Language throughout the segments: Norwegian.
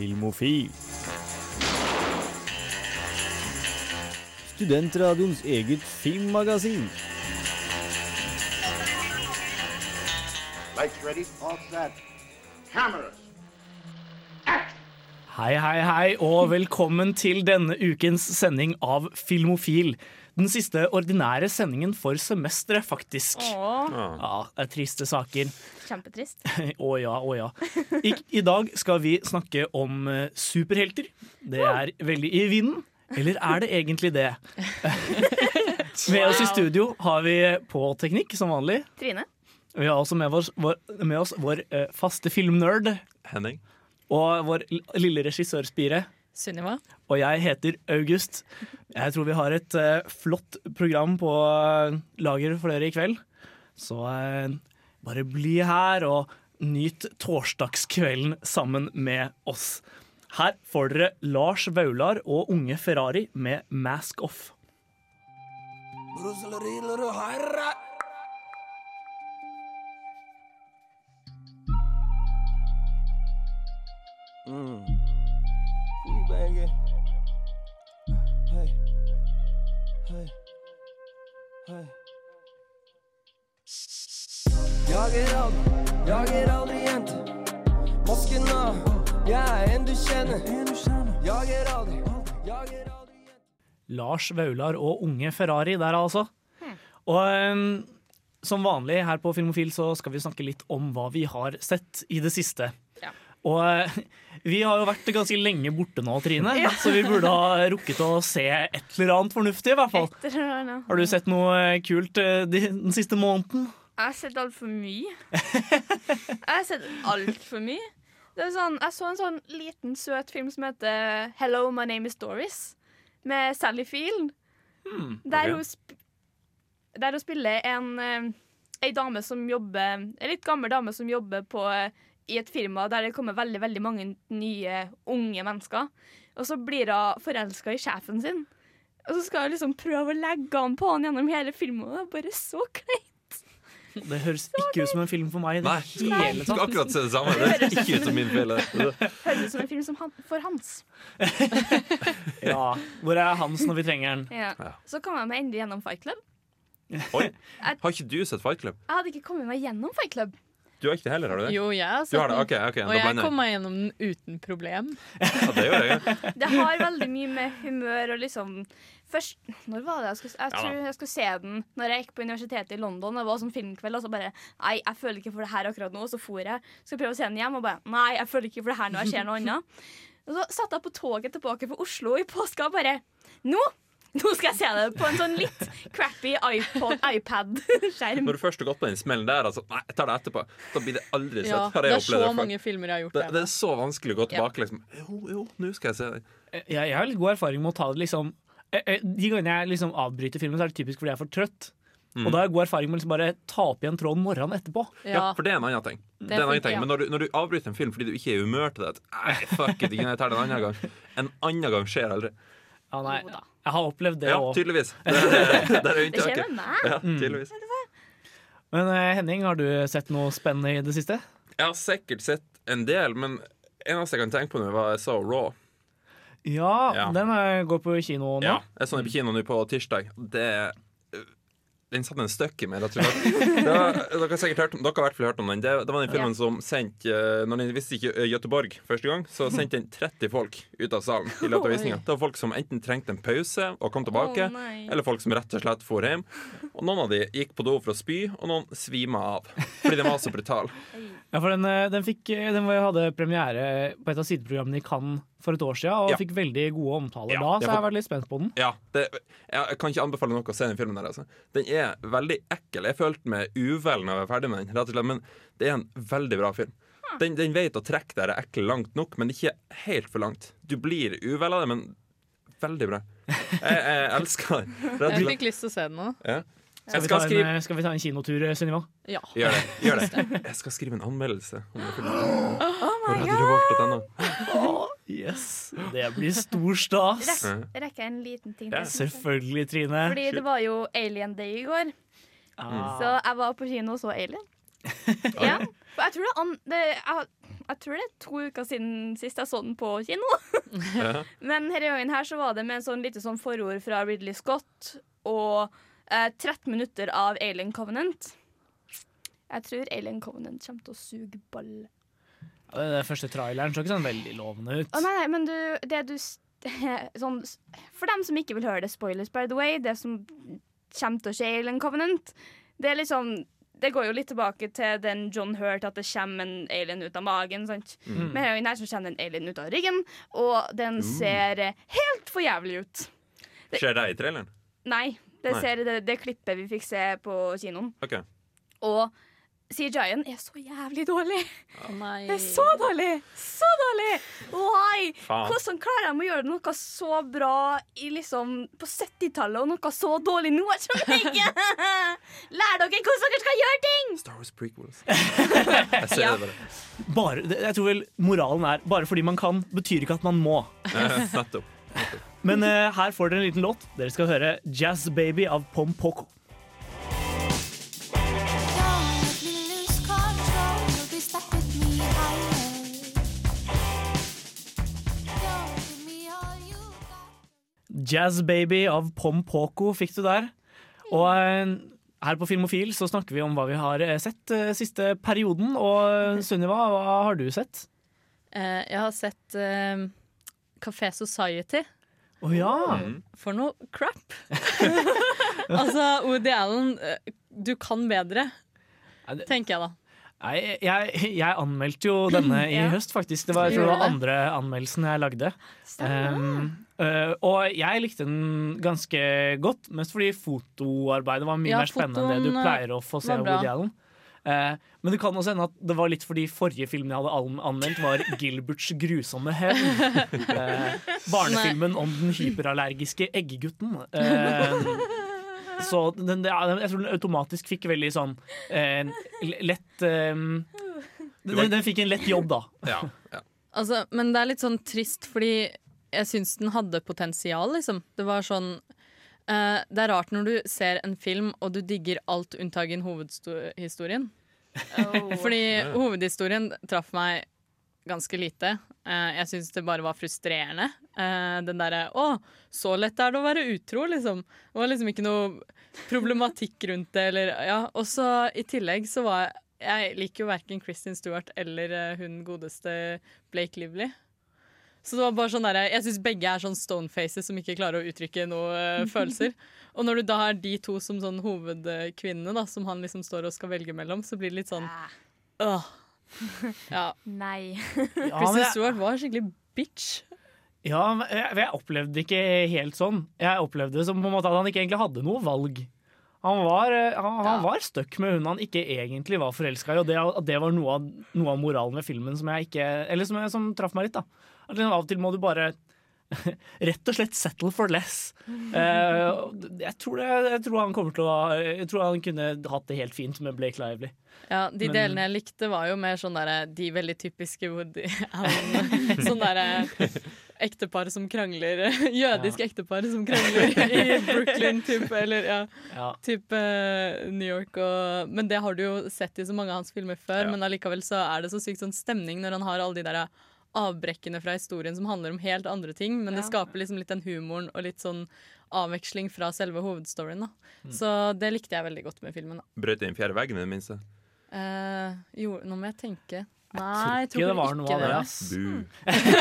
Filmofil. Studentradioens eget filmmagasin. Ready. Hei, hei, hei, og velkommen til denne ukens sending av Filmofil. Den siste ordinære sendingen for semesteret, faktisk. Åh, Ja, det er triste saker. kjempetrist. Å ja, å ja. I, I dag skal vi snakke om eh, superhelter. Det er veldig i vinden. Eller er det egentlig det? Med oss i studio har vi på teknikk, som vanlig. Trine? Vi har også med oss vår, med oss vår eh, faste filmnerd Henning. og vår lille regissørspire. Sunniva. Og jeg heter August. Jeg tror vi har et uh, flott program på uh, lager for dere i kveld. Så uh, bare bli her og nyt torsdagskvelden sammen med oss. Her får dere Lars Vaular og Unge Ferrari med Mask Off. Mm. Oi, Hey, hey. Hei. Jager aldri, jager aldri jente. Masken av, jeg er en du kjenner. Jager aldri, jager aldri jente. Lars Vaular og Unge Ferrari der, altså. Og um, som vanlig her på Filmofil så skal vi snakke litt om hva vi har sett i det siste. Ja. Og eh, vi har jo vært ganske lenge borte nå, Trine, så vi burde ha rukket å se et eller annet fornuftig, i hvert fall. Har du sett noe eh, kult eh, den siste måneden? Jeg har sett altfor mye. Jeg har sett altfor mye. Det er sånn, jeg så en sånn liten, søt film som heter Hello, my name is Doris. Med Sally Field. der, hun sp der hun spiller en Ei dame som jobber En litt gammel dame som jobber på, i et firma der det kommer veldig veldig mange nye unge mennesker. Og så blir hun forelska i sjefen sin. Og så skal hun liksom prøve å legge an på han gjennom hele filmen. Og det er bare så kleint. Det høres ikke ut som en film for meg Nei, hele skal tatt. akkurat se det samme. Det høres ikke ut som min film. det. Høres ut som en film som han, for Hans. Ja, Hvor er Hans når vi trenger han? Ja. Ja. Så kom jeg meg endelig gjennom Fight Club. Oi, Har ikke du sett Fight Club? Jeg hadde ikke kommet meg gjennom Fight Club. Du har ikke det heller, har du det? Jo, jeg har sett den. OK, ok, Og jeg kom meg gjennom den uten problem. Ja, det gjør jeg. Det har veldig mye med humør og liksom Først, Når var det jeg skulle Jeg tror jeg skulle se den Når jeg gikk på universitetet i London. Det var sånn filmkveld, og så bare Nei, jeg føler ikke for det her akkurat nå. Og så for jeg. Skal prøve å se den hjem, og bare Nei, jeg føler ikke for det her nå. Jeg ser noe annet. Og så satt jeg på toget tilbake fra Oslo i påska og bare Nå! Nå skal jeg se det på en sånn litt crappy iPad-skjerm. Når du først har gått på den smellen der, altså, nei, jeg tar det etterpå. Da blir det aldri sett. Ja, det er så mange filmer jeg har gjort det, det. er så vanskelig å gå tilbake. Liksom. Jo, jo, nå skal jeg se det. Jeg, jeg har litt god erfaring med å ta det liksom eh, eh, De gangene jeg liksom avbryter filmen, så er det typisk fordi jeg er for trøtt. Mm. Og da har jeg god erfaring med å liksom bare ta opp igjen tråden morgenen etterpå. Ja, Ja. for det er en annen ting. Det er en funker, annen ting. ja. Men når du, når du avbryter en film fordi du ikke er i humør til det at, Nei, fuck it, jeg tar det en annen gang. En annen gang skjer aldri. Ja, nei. Jeg har opplevd det Ja, tydeligvis. Det det, det er Det skjer med meg. Ja, tydeligvis. Men eh, Henning, har du sett noe spennende i det siste? Jeg har sikkert sett en del, men eneste jeg kan tenke på nå, var jeg så Raw. Ja, Ja. den går på kino nå. Ja, jeg så den på kino nå på tirsdag. Det den satte en støkk i meg, rett og slett. Det var, dere har sikkert hørt om, dere har hvert fall hørt om den. Det, det var den filmen som sendte eh, Når den visste ikke Göteborg første gang, så sendte den 30 folk ut av salen i løpet av visninga. Det var folk som enten trengte en pause og kom tilbake, oh, eller folk som rett og slett for hjem. Og noen av de gikk på do for å spy, og noen svima av. Fordi den var så brutal. Ja, for den, eh, den, fikk, eh, den hadde premiere på et av sideprogrammene i Cannes for et år siden, og Ja. fikk veldig gode omtaler Ja, da, så jeg har vært litt spent på den. Ja, det, jeg, kan ikke anbefale noe å se den filmen der. Altså. Den er veldig ekkel. Jeg følte meg uvel når jeg var ferdig med den, rett og slett, men det er en veldig bra film. Den, den vet å trekke det ekle langt nok, men ikke helt for langt. Du blir uvel av det, men veldig bra. Jeg, jeg elsker den. Jeg fikk lyst til å se den nå. Ja. Skal vi, skal ta en, eh, skal vi ta en kinotur, eh, Sunniva? Ja. Gjør det. gjør det Jeg skal skrive en anmeldelse om den filmen. Oh, Yes, Det blir stor stas. Rek, rekker jeg en liten ting Ja. til? Selvfølgelig, Trine. Fordi det var jo Alien Day i går. Ah. Så jeg var på kino og så Alien. Ja, for jeg tror det, an, det jeg, jeg tror det er to uker siden sist jeg så den på kino. Ja. Men denne gangen her så var det med en sånn lite sånn forord fra Ridley Scott og eh, 13 minutter av Alien Covenant. Jeg tror Alien Covenant kommer til å suge ball. Den første traileren så ikke sånn veldig lovende ut. Å nei, nei, men du, det du sånn, For dem som ikke vil høre det, spoilers by the way, det som kommer til å skje i Alien Covenant, det er liksom det går jo litt tilbake til den John Hurt, at det kommer en alien ut av magen. sant? Mm. Men her her så kommer det en alien ut av ryggen, og den ser eh, helt for jævlig ut. Skjer det i traileren? Nei, det Nei. ser det, det klippet vi fikk se på kinoen. OK. Og CGI-en er så jævlig dårlig. Oh nei. Det er så dårlig! Så dårlig! Why? Faen. Hvordan klarer de å gjøre noe så bra i liksom på 70-tallet, og noe så dårlig nå? Jeg skjønner ikke! Lær dere hvordan dere skal gjøre ting! Star Wars prequels. Jeg ser Ja. det bare. Bare, jeg tror vel moralen er bare fordi man kan, betyr ikke at man må. Nettopp. Men uh, her får dere en liten låt. Dere skal høre 'Jazz Baby' av Pom Poko. Got. 'Jazz Baby' av Pom Poko fikk du der. Og eh, her på Filmofil så snakker vi om hva vi har eh, sett eh, siste perioden. Og Sunniva, hva har du sett? Jeg har sett uh, Café Society. Å ja! Mm. For noe crap! altså, Woody Allen, du kan bedre, tenker jeg da. Nei, jeg, jeg anmeldte jo denne i Ja. høst, faktisk. Det var, jeg tror det var andre anmeldelsen jeg lagde. Um, øh, og jeg likte den ganske godt, mest fordi fotoarbeidet var mye Ja, mer spennende enn det du pleier å få se av. Woody Allen. Uh, men det kan også hende at det var litt fordi forrige film jeg hadde anmeldt, var 'Gilberts grusomme hevn'. Uh, barnefilmen om den hyperallergiske eggegutten. Eh, så den, jeg tror den automatisk fikk veldig sånn eh, lett eh, den, den fikk en lett jobb, da. Ja, ja. Altså, men det er litt sånn trist, fordi jeg syns den hadde potensial, liksom. Det var sånn uh, Det er rart når du ser en film og du digger alt unntagen hovedhistorien. Fordi hovedhistorien traff meg ganske lite. Uh, jeg syns det bare var frustrerende. Uh, den derre 'Å, så lett er det å være utro', liksom. Det var liksom ikke noe problematikk rundt det, eller Ja. Og så i tillegg så var jeg Jeg liker jo verken Kristin Stewart eller hun godeste Blake Lively. Så det var bare sånn der, Jeg syns begge er sånn stonefaces som ikke klarer å uttrykke noe eh, følelser. Og når du da har de to som sånn hovedkvinnene, da, som han liksom står og skal velge mellom, så blir det litt sånn Åh. Ja. Nei. Kristen Stewart var skikkelig bitch. Ja, men jeg, jeg opplevde det ikke helt sånn. Jeg opplevde det som på en måte at han ikke egentlig hadde noe valg. Han var, eh, han, han Ja. var stuck med hun han ikke egentlig var forelska i, og det, det var noe av, noe av moralen ved filmen som jeg ikke Eller som, jeg, som traff meg litt, da. At liksom av og til må du bare Rett og slett settle for less. Uh, jeg, tror det, jeg tror han kommer til å Jeg tror han kunne hatt det helt fint med Blake Lively. Ja, De Men- delene jeg likte, var jo mer sånn derre de veldig typiske Woody Allen. Sånn derre ektepar som krangler. Jødisk ektepar som krangler i Brooklyn, type. Eller ja, Ja. type eh, New York og Men det har du jo sett i så mange av hans filmer før, Ja. men allikevel så er det så sykt sånn stemning når han har alle de der avbrekkene fra historien som handler om helt andre ting, men det skaper liksom litt den humoren og litt sånn avveksling fra selve hovedstoryen. da. Mm. Så det likte jeg veldig godt med filmen. da. Brøt inn fjerde veggen, i det minste. Eh, jo, nå må jeg tenke. Nei, tror jeg ikke tror det var noe av det. ass.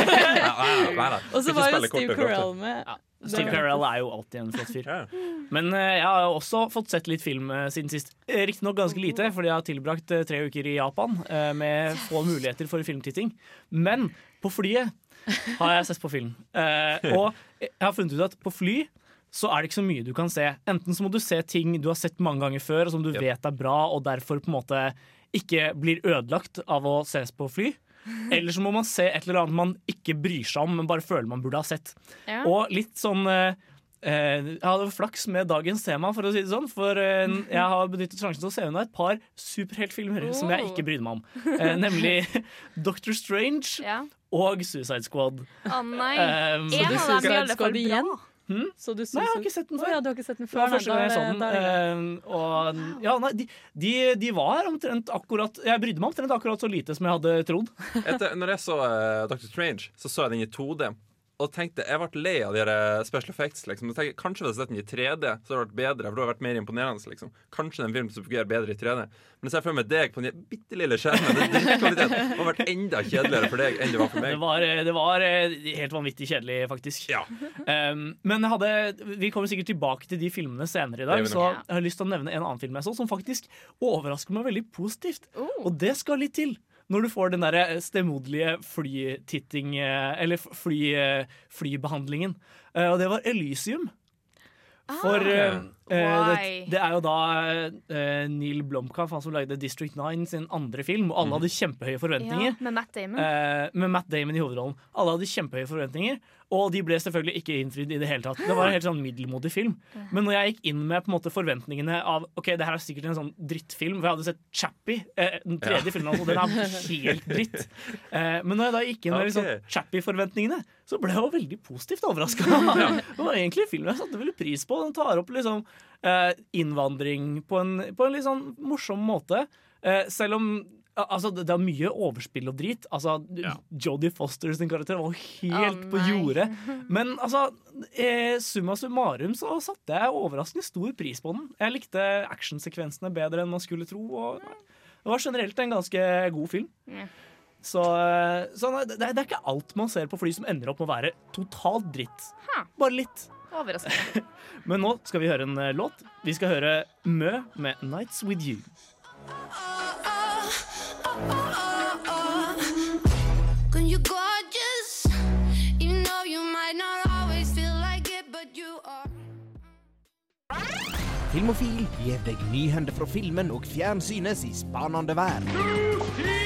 Og så var jo Steve. Carell med. Ja. Steve Carell er jo alltid en flott fyr. Men uh, jeg har jo også fått sett litt film uh, siden sist. Eh, Riktignok ganske lite, fordi jeg har tilbrakt uh, tre uker i Japan eh, med få muligheter for filmtitting. Men på flyet har jeg sett på film. Eh, og jeg har funnet ut at på fly så er det ikke så mye du kan se. Enten så må du se ting du har sett mange ganger før, og som du Yep. vet er bra, og derfor på en måte ikke blir ødelagt av å ses på fly. Eller så må man se et eller annet man ikke bryr seg om, men bare føler man burde ha sett. Ja. Og litt sånn eh, eh, Jeg hadde flaks med dagens tema, for å si det sånn. For eh, jeg har benyttet sjansen til å se unna et par superheltfilmer som jeg ikke brydde meg om. Eh, nemlig Doctor Strange Ja. og Suicide Squad. Å nei. Um, En av dem i alle fall bra. Du Nei, jeg har ikke sett den før. Oh, ja, du har ikke sett den Det var før? første gang jeg så den. eh, og ja, nei, de, de, de var omtrent akkurat Jeg brydde meg omtrent akkurat så lite som jeg hadde trodd. Etter, når jeg så uh, Dr. Strange, så så jeg den i 2D. Og tenkte, Jeg ble lei av de her eh, special effects. Liksom. Jeg tenkte, kanskje hvis jeg hadde sett den i 3D, så hadde det vært bedre. For det hadde vært mer imponerende liksom. Kanskje den filmen som fungerer bedre i 3D. Men jeg ser for meg deg på den bitte lille skjermen. Det, det hadde ha vært enda kjedeligere for deg enn det var for Det meg. var, eh, det var eh, helt vanvittig kjedelig, faktisk. Ja. Um, men jeg hadde, vi kommer sikkert tilbake til de filmene senere i dag, Det så jeg har lyst til å nevne en annen film jeg så, som faktisk overrasker meg veldig positivt. Oh. Og det skal litt til. Når du får den der stemoderlige flytitting eh, Eller fly, eh, flybehandlingen. Eh, Og det var Elysium. For eh, eh, det, det er jo da uh, Neil Blomkamp, han som lagde District 9 sin andre film, og alle hadde kjempehøye forventninger. Ja, med Matt Damon. Eh, med Matt Damon i hovedrollen. Alle hadde kjempehøye forventninger, og de ble selvfølgelig ikke innfridd i det hele tatt. Det var en helt sånn middelmodig film. Men når jeg gikk inn med på en måte forventningene av Ok, det her er sikkert en sånn drittfilm, for jeg hadde sett Chappie, uh, den tredje filmen, altså, den er helt dritt. Eh, men når jeg da gikk inn med okay. liksom, Chappie-forventningene, så ble jeg jo veldig positivt overraska. det var egentlig en film jeg satte veldig pris på. Den tar opp liksom eh, innvandring på en, på en litt sånn morsom måte. Eh, selv om Altså, det er mye overspill og drit. Altså, Jodie Foster sin karakter var helt oh, på jordet. Men altså, eh, summa summarum så satte jeg overraskende stor pris på den. Jeg likte actionsekvensene bedre enn man skulle tro. Og det var generelt en ganske god film. Ja. Så, eh, så det, det er ikke alt man ser på fly som ender opp med å være totalt dritt. Ha. Bare litt. Overraskende. Men nå skal vi høre en eh, låt. Vi skal høre Mø med 'Nights With You'. When you're gorgeous, you know you might not always feel like it, but you are. Filmofil gir deg nyhender fra filmen og fjernsynets i spanende vær.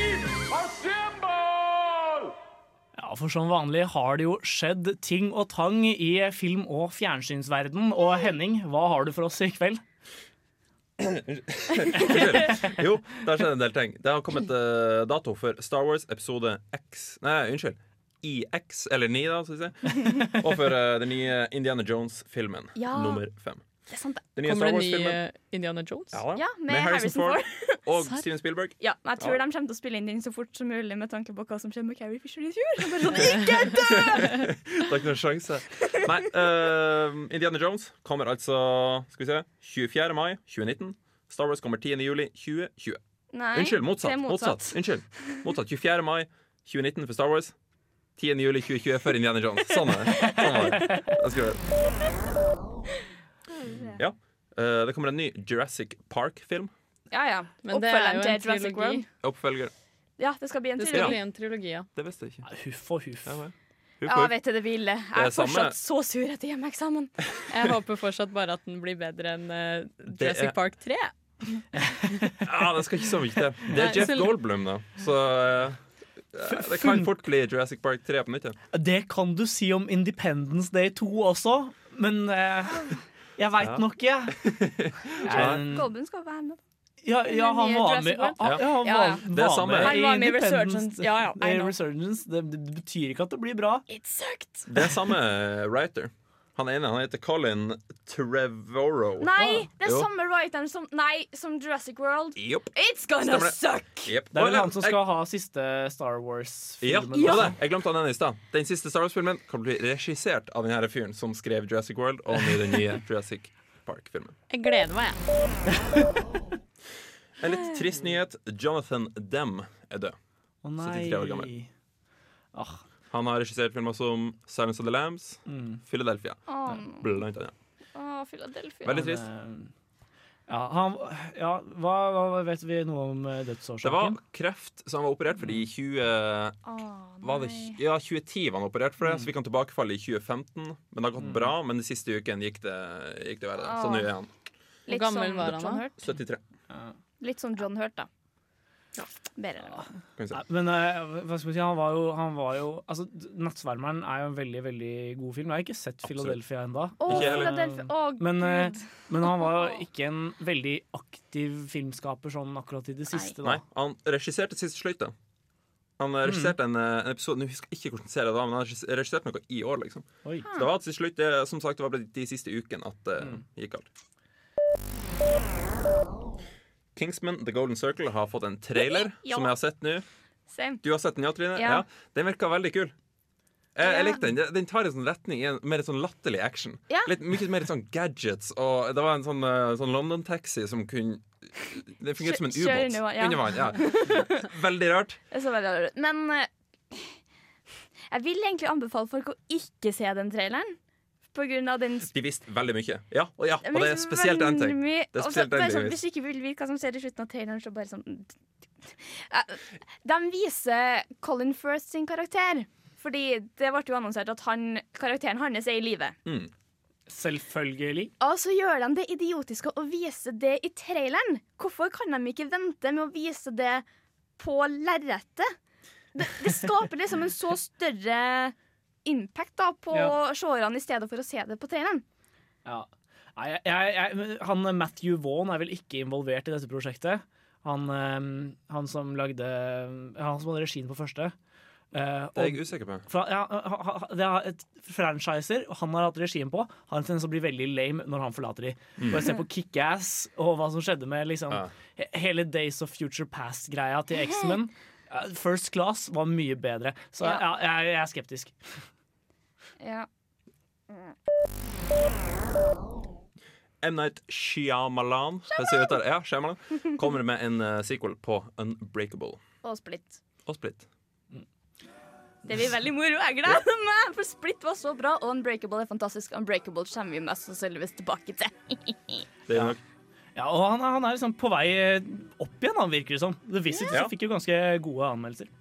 Ja, for som vanlig har det jo skjedd ting og tang i film- og fjernsynsverden. Og Henning, hva har du for oss i kveld? Jo, det har skjedd en del ting. Det har kommet uh, dato for Star Wars episode X Nei, unnskyld. IX, eller 9, da, skal vi si. Og for uh, den nye Indiana Jones-filmen Ja. nummer fem. Det er sant, det. Den nye Kommer Star det ny Indiana Jones? Ja. Ja, med Harrison Ford. og Serr? Steven Spielberg. Ja, men jeg tror de kommer til å spille inn den så fort som mulig med tanke på hva som skjer med Carrie Fisher i fjor. Sånn, ikke dø! Det er ikke noen sjanse. Nei, uh, Indiana Jones kommer altså Skal vi se 24. mai 2019. Star Wars kommer 10. juli 2020. Nei, Unnskyld, det motsatt. er motsatt. Unnskyld. Motsatt. 24. mai 2019 for Star Wars. 10. juli 2020 for Indiana Jones. Sånn er det. Sånn er det. Jeg skal gjøre det. Ja. Eh, det kommer en ny Jurassic Park-film. Ja, ja. Men det er jo en Jurassic trilogi. World. Oppfølger. Ja, det skal bli en Det skal trilogi. bli en trilogi, ja. Det visste jeg ikke. Huff og huff. Ja, vel. Huff, Ja, huff. vet du det ville. Jeg er samme- fortsatt så sur etter hjemmeeksamen. Jeg håper fortsatt bare at den blir bedre enn eh, Det Jurassic er- Park 3. Ja, det skal ikke så mye til. Det Nei, er Jeff så- Goldblum, da. Så eh, det kan fort bli Jurassic Park 3 på nytt. Ja. Det kan du si om Independence Day 2 også, men eh, jeg veit Ja. nok, jeg. Jeg- skal være med. Ja, ja, han var med. Ja, ja, han var, ja. Det er var samme. med Han i var med i Resurgence. Ja, ja. Resurgence. Det, det betyr ikke at det blir bra. It sucked. Det er samme writer. Han ene han heter Colin Trevorrow. Nei, det er Jo. samme writeren som Nei, som Jurassic World. Yep. It's gonna Stemmer det. suck! Yep. Det er vel han som skal ha siste Star Wars-filmen. Ja. ja. Jeg glemte han ene i stad. Den siste Star Wars-filmen kan bli regissert av den her fyren som skrev Jurassic World og den nye Jurassic Park-filmen. Jeg gleder meg, jeg. En litt trist nyhet. Jonathan Dem er død. Å 73 år gammel. nei. Ah, Han har regissert filmer som Silence of the Lambs, mm. Philadelphia, Oh, no. blant annet. Oh, Philadelphia. Veldig trist. Eh, Ja, han, ja hva, hva vet vi noe om dødsårsaken? Det var kreft som han var operert for i 20... Oh, Var det, ja, 2010 var han operert for det, så fikk han tilbakefall i 2015. Men det har gått Mm. bra, men den siste uken gikk det, gikk det verre. Så nå er han Hvor gammel var han da? Hurt. 73. Ja. Litt som John Hurt, da. Bedre. Vi si. Nei, Men uh, hva skal vi si, han var jo, han var jo altså, 'Nattsvermeren' er jo en veldig veldig god film. Jeg har ikke sett Absolutt. Philadelphia ennå. Oh. Å, Men, uh, Men han var jo ikke en veldig aktiv filmskaper sånn akkurat i det siste. Nei, Da. han regisserte siste sløyte. Han regisserte regisserte en, eh, en episode Nå husker jeg ikke hvordan serie det var, men han regisserte noe i år, liksom. Oi. Så det var til slutt, det, som sagt, det var de siste ukene at det gikk galt. Kingsman The Golden Circle har fått en trailer Ja. som jeg har sett nå. Same. Du har sett den, ja, Trine? Ja. Den virka veldig kul. Jeg, jeg likte den. Den tar en sånn retning i en mer sånn latterlig action. Ja. Litt, mye mer sånn gadgets. Og det var en sånn, eh, sånn London-taxi som kunne Det fungerte som en ubåt. under vann, ja. Under vann, ja. Veldig rart. Det er så veldig rart. Men eh, jeg vil egentlig anbefale folk å ikke se den traileren. På grunn av den De visste veldig mye. Ja, og, ja, og det er spesielt én ting. Det er spesielt bare en ting, sånn, hvis- du ikke vil vite hva som skjer i slutten av traileren, så bare sånn De viser Colin Firth sin karakter. Fordi det ble jo annonsert at han, karakteren hans er i live. Mm. Selvfølgelig. Og så gjør de det idiotiske å vise det i traileren. Hvorfor kan de ikke vente med å vise det på lerretet? Det, det skaper liksom en så større impact da på Ja. seerne i stedet for å se det på traileren. Ja. Nei, jeg, jeg, jeg, han Matthew Vaughn er vel ikke involvert i dette prosjektet. Han, eh, han som lagde Han som hadde regien på første. Uh, Det er jeg usikker på. fra, ja, ha- ha- det er et franchiser han har hatt regien på, har en tendens til å bli veldig lame når han forlater de. Bare se på Kickass og hva som skjedde med liksom, Ja. hele Days of Future Past-greia til X-Men. First Class var mye bedre. Så Ja. ja, jeg, jeg er skeptisk. Ja. M. Night Shyamalan, det? Ja, Shyamalan kommer med en eh, sequel på Unbreakable. Og Split. Og Split. Det blir veldig moro. Jeg gleder meg, for Split var så bra, og Unbreakable er fantastisk. Unbreakable kommer vi mest sannsynligvis tilbake til. Det er nok Ja, og han, er- han er liksom på vei eh, opp igjen, han virker det som. The Visit yeah. fikk jo ganske gode anmeldelser.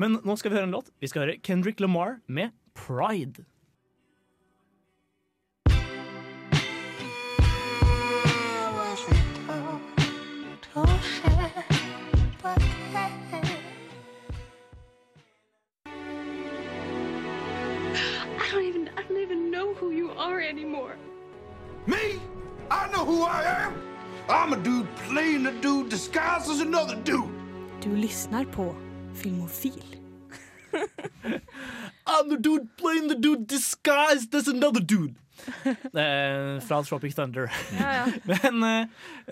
Men nå skal vi høre en låt. Vi skal høre Kendrick Lamar med Pride. I don't even I don't even know who you are anymore. Me? I know who I am. I'm a dude playing a dude disguised as another dude. Du lyssnar på Filmofil. I'm the dude playing the dude disguised as another dude. Eh, fra Tropic Thunder. Ja, ja. Men eh,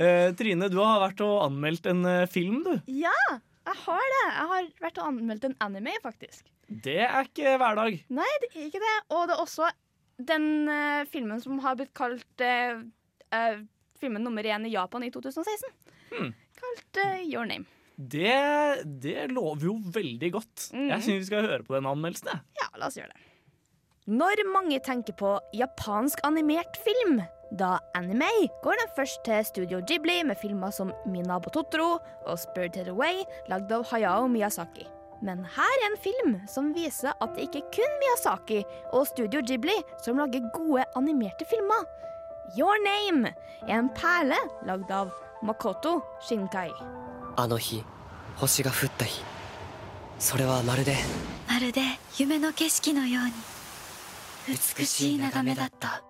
eh, Trine, du har vært og anmeldt en eh, film, du. ja, jeg har det. Jeg har vært og anmeldt en anime, faktisk. Det er ikke hverdag. Nei, det er ikke det. Og det er også den eh, filmen som har blitt kalt eh, eh, filmen nummer én i Japan i 2016. Hmm. Kalt uh, Your Name. Det, det lover jo veldig godt. Mm. Jeg syns vi skal høre på den anmeldelsen. Ja, la oss gjøre det. Når mange tenker på japansk animert film, da anime, går den først til Studio Ghibli med filmer som Minabo Totoro og Spirited Away, lagd av Hayao Miyazaki. Men her er en film som viser at det ikke er kun Miyazaki og Studio Ghibli som lager gode animerte filmer. Your Name er en perle lagd av Makoto Shinkai. あの日星が降った日それはまるでまるで夢の景色のように美しい眺めだった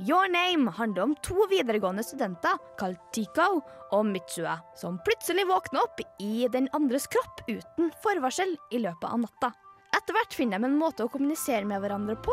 Your Name handler om to videregående studenter kalt Tikao og Mitsua, som plutselig våkner opp i den andres kropp uten forvarsel i løpet av natta. Etter hvert finner de en måte å kommunisere med hverandre på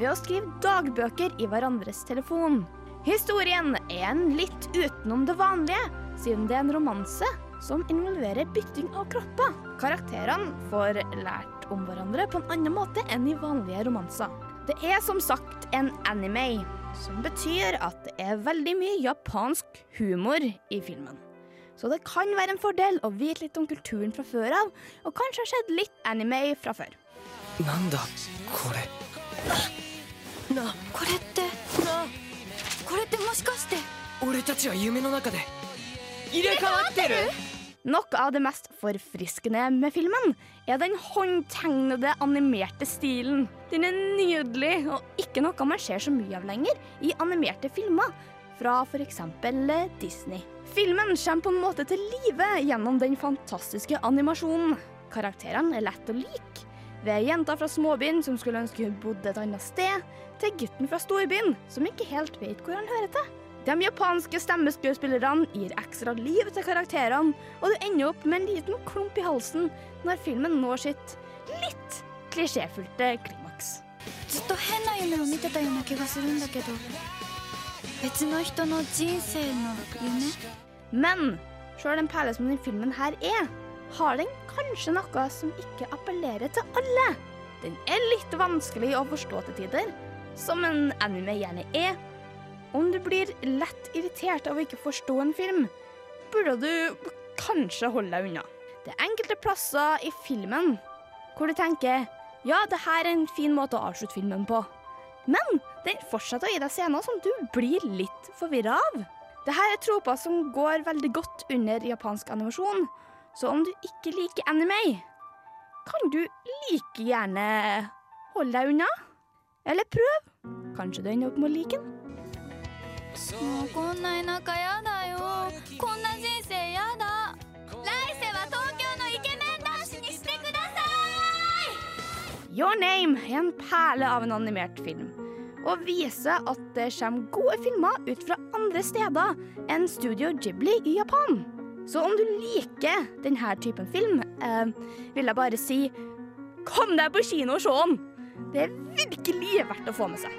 ved å skrive dagbøker i hverandres telefon. Historien er en litt utenom det vanlige, siden det er en romanse som involverer bytting av kropper. Karakterene får lært om hverandre på en annen måte enn i vanlige romanser. Det er som sagt en anime, som betyr at det er veldig mye japansk humor i filmen. Så det kan være en fordel å vite litt om kulturen fra før av, og kanskje har sett litt anime fra før. Nanda, kore. Na, kore te, na. これってもしかして俺たちは夢の中で Noe av det mest forfriskende med filmen er den håndtegnede, animerte stilen. Den er nydelig, og ikke noe man ser så mye av lenger i animerte filmer fra f.eks. Disney. Filmen kommer på en måte til live gjennom den fantastiske animasjonen. Karakterene er lett å like. Ved jenta fra småbyen som skulle ønske hun bodde et annet sted, til gutten fra storbyen som ikke helt vet hvor han hører til. De japanske stemmeskuespillerne gir ekstra liv til karakterene, og du ender opp med en liten klump i halsen når filmen når sitt litt klisjéfylte klimaks. ずっと変な夢を見てたような気がするんだけど別の人の人生の夢 Men sjøl den perle som denne filmen her er, har den kanskje noe som ikke appellerer til alle. Den er litt vanskelig å forstå til tider, som en anime gjerne er. Om du blir lett irritert av å ikke forstå en film, burde du kanskje holde deg unna. Det er enkelte plasser i filmen hvor du tenker ja, det her er en fin måte å avslutte filmen på. Men den fortsetter å gi deg scener som du blir litt forvirra av. Dette er troper som går veldig godt under japansk animasjon, så om du ikke liker anime, kan du like gjerne holde deg unna. Eller prøv. Kanskje du ender opp med å like den. もうこんな田舎やだよこんな人生やだ来世は東京のイケメン男子にしてくださ Your Name er en perle av en animert film, og viser at det kommer gode filmer ut fra andre steder enn Studio Ghibli i Japan. Så om du liker denne typen film, eh, vil jeg bare si kom deg på kino og se den! Det er virkelig verdt å få med seg.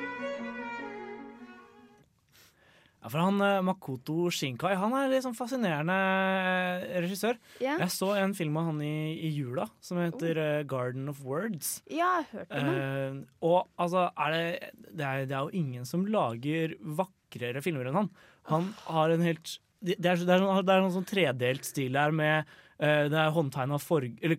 Ja, for han eh, Makoto Shinkai han er litt sånn fascinerende eh, regissør. Ja. Jeg så en film av han i, i jula som heter oh. Garden of Words. Ja, jeg hørte om den. Eh, og altså, er det, det, er, det er jo ingen som lager vakrere filmer enn han. Han har en helt Det er, det er, sånn, det er noen sånn tredelt stil her med uh, Det er håndtegna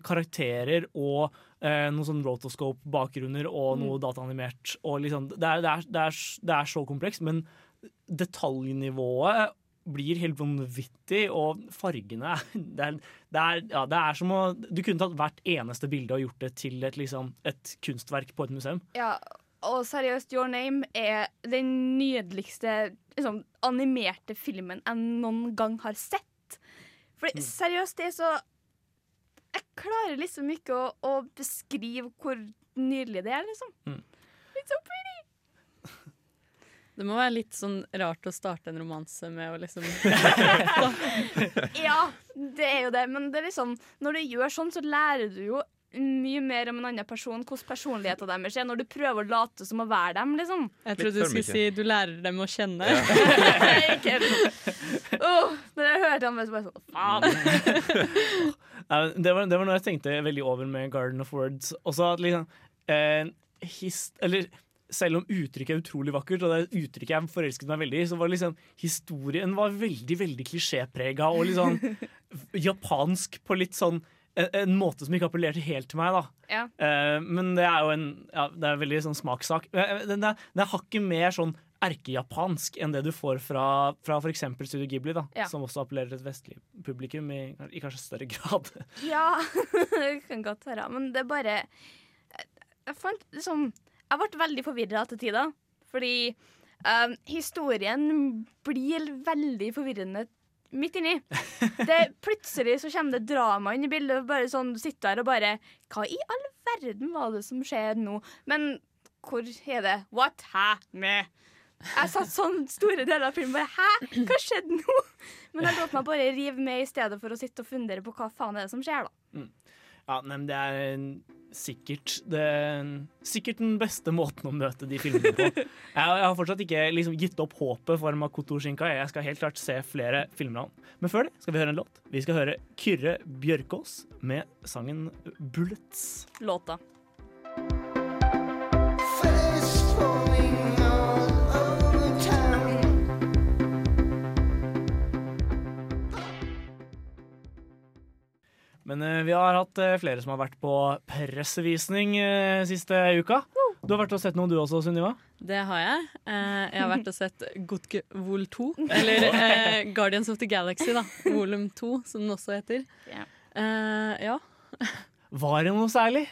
karakterer og uh, noen sånn rotoscope-bakgrunner og noe dataanimert. Og liksom, det, det, er, det, er, det er så komplekst, men detaljnivået blir helt vanvittig, og fargene det er, det, er, ja, det er som å Du kunne tatt hvert eneste bilde og gjort det til et, liksom, et kunstverk på et museum. Ja, og seriøst, Your Name er den nydeligste liksom, animerte filmen jeg noen gang har sett. For seriøst, det er så Jeg klarer liksom ikke å, å beskrive hvor nydelig det er, liksom. Mm. It's so pretty! Det må være litt sånn rart å starte en romanse med å liksom Ja, det er jo det, men det er liksom, når du gjør sånn, så lærer du jo mye mer om en annen person, hvordan personligheten deres er, når du prøver å late som å være dem, liksom. Jeg trodde du skulle si du lærer dem å kjenne. Ikke helt. Åh, når jeg hørte han så bare sånn Faen! Det, var, det var noe jeg tenkte veldig over med Garden of Words. Også at liksom eh, hist, Eller selv om uttrykket er utrolig vakkert, og det er uttrykket jeg forelsket meg veldig i, så var liksom historien var veldig veldig klisjéprega og litt sånn japansk på litt sånn en, en måte som ikke appellerte helt til meg, da. Ja. Uh, men det er jo en ja, Det er veldig sånn smakssak. Eh, Den er, den er hakket mer sånn erkejapansk enn det du får fra, fra f.eks. Studio Ghibli, da, Ja. som også appellerer til et vestlig publikum i, i kanskje større grad. Ja, det kan godt være. Men det er bare jeg fant liksom Jeg ble veldig forvirra til tider. Fordi um, historien blir veldig forvirrende midt inni. Det, plutselig så kommer det drama inn i bildet. Bare sånn, Du sitter der og bare Hva i all verden var det som skjer nå? Men hvor er det? What happened? Jeg satt sånn store deler av filmen bare Hæ? Hva skjedde nå? Men jeg lot meg bare rive med i stedet for å sitte og fundere på hva faen er det som skjer, da. Ja, men det er sikkert det, Sikkert den beste måten å møte de filmene på. Jeg, jeg har fortsatt ikke liksom, gitt opp håpet for Makoto Shinkai. Jeg skal helt klart se flere filmer av ham. Men før det skal vi høre en låt. Vi skal høre Kyrre Bjørkås med sangen 'Bullets'. Låta. Men uh, vi har hatt uh, flere som har vært på pressevisning uh, siste uka. Du har vært og sett noe du også, Sunniva? Det har jeg. Eh, jeg har vært og sett Gotke Vol 2. Eller Guardians of the Galaxy, da. Volum 2, som den også heter. Ja. Eh, ja. Var det noe særlig?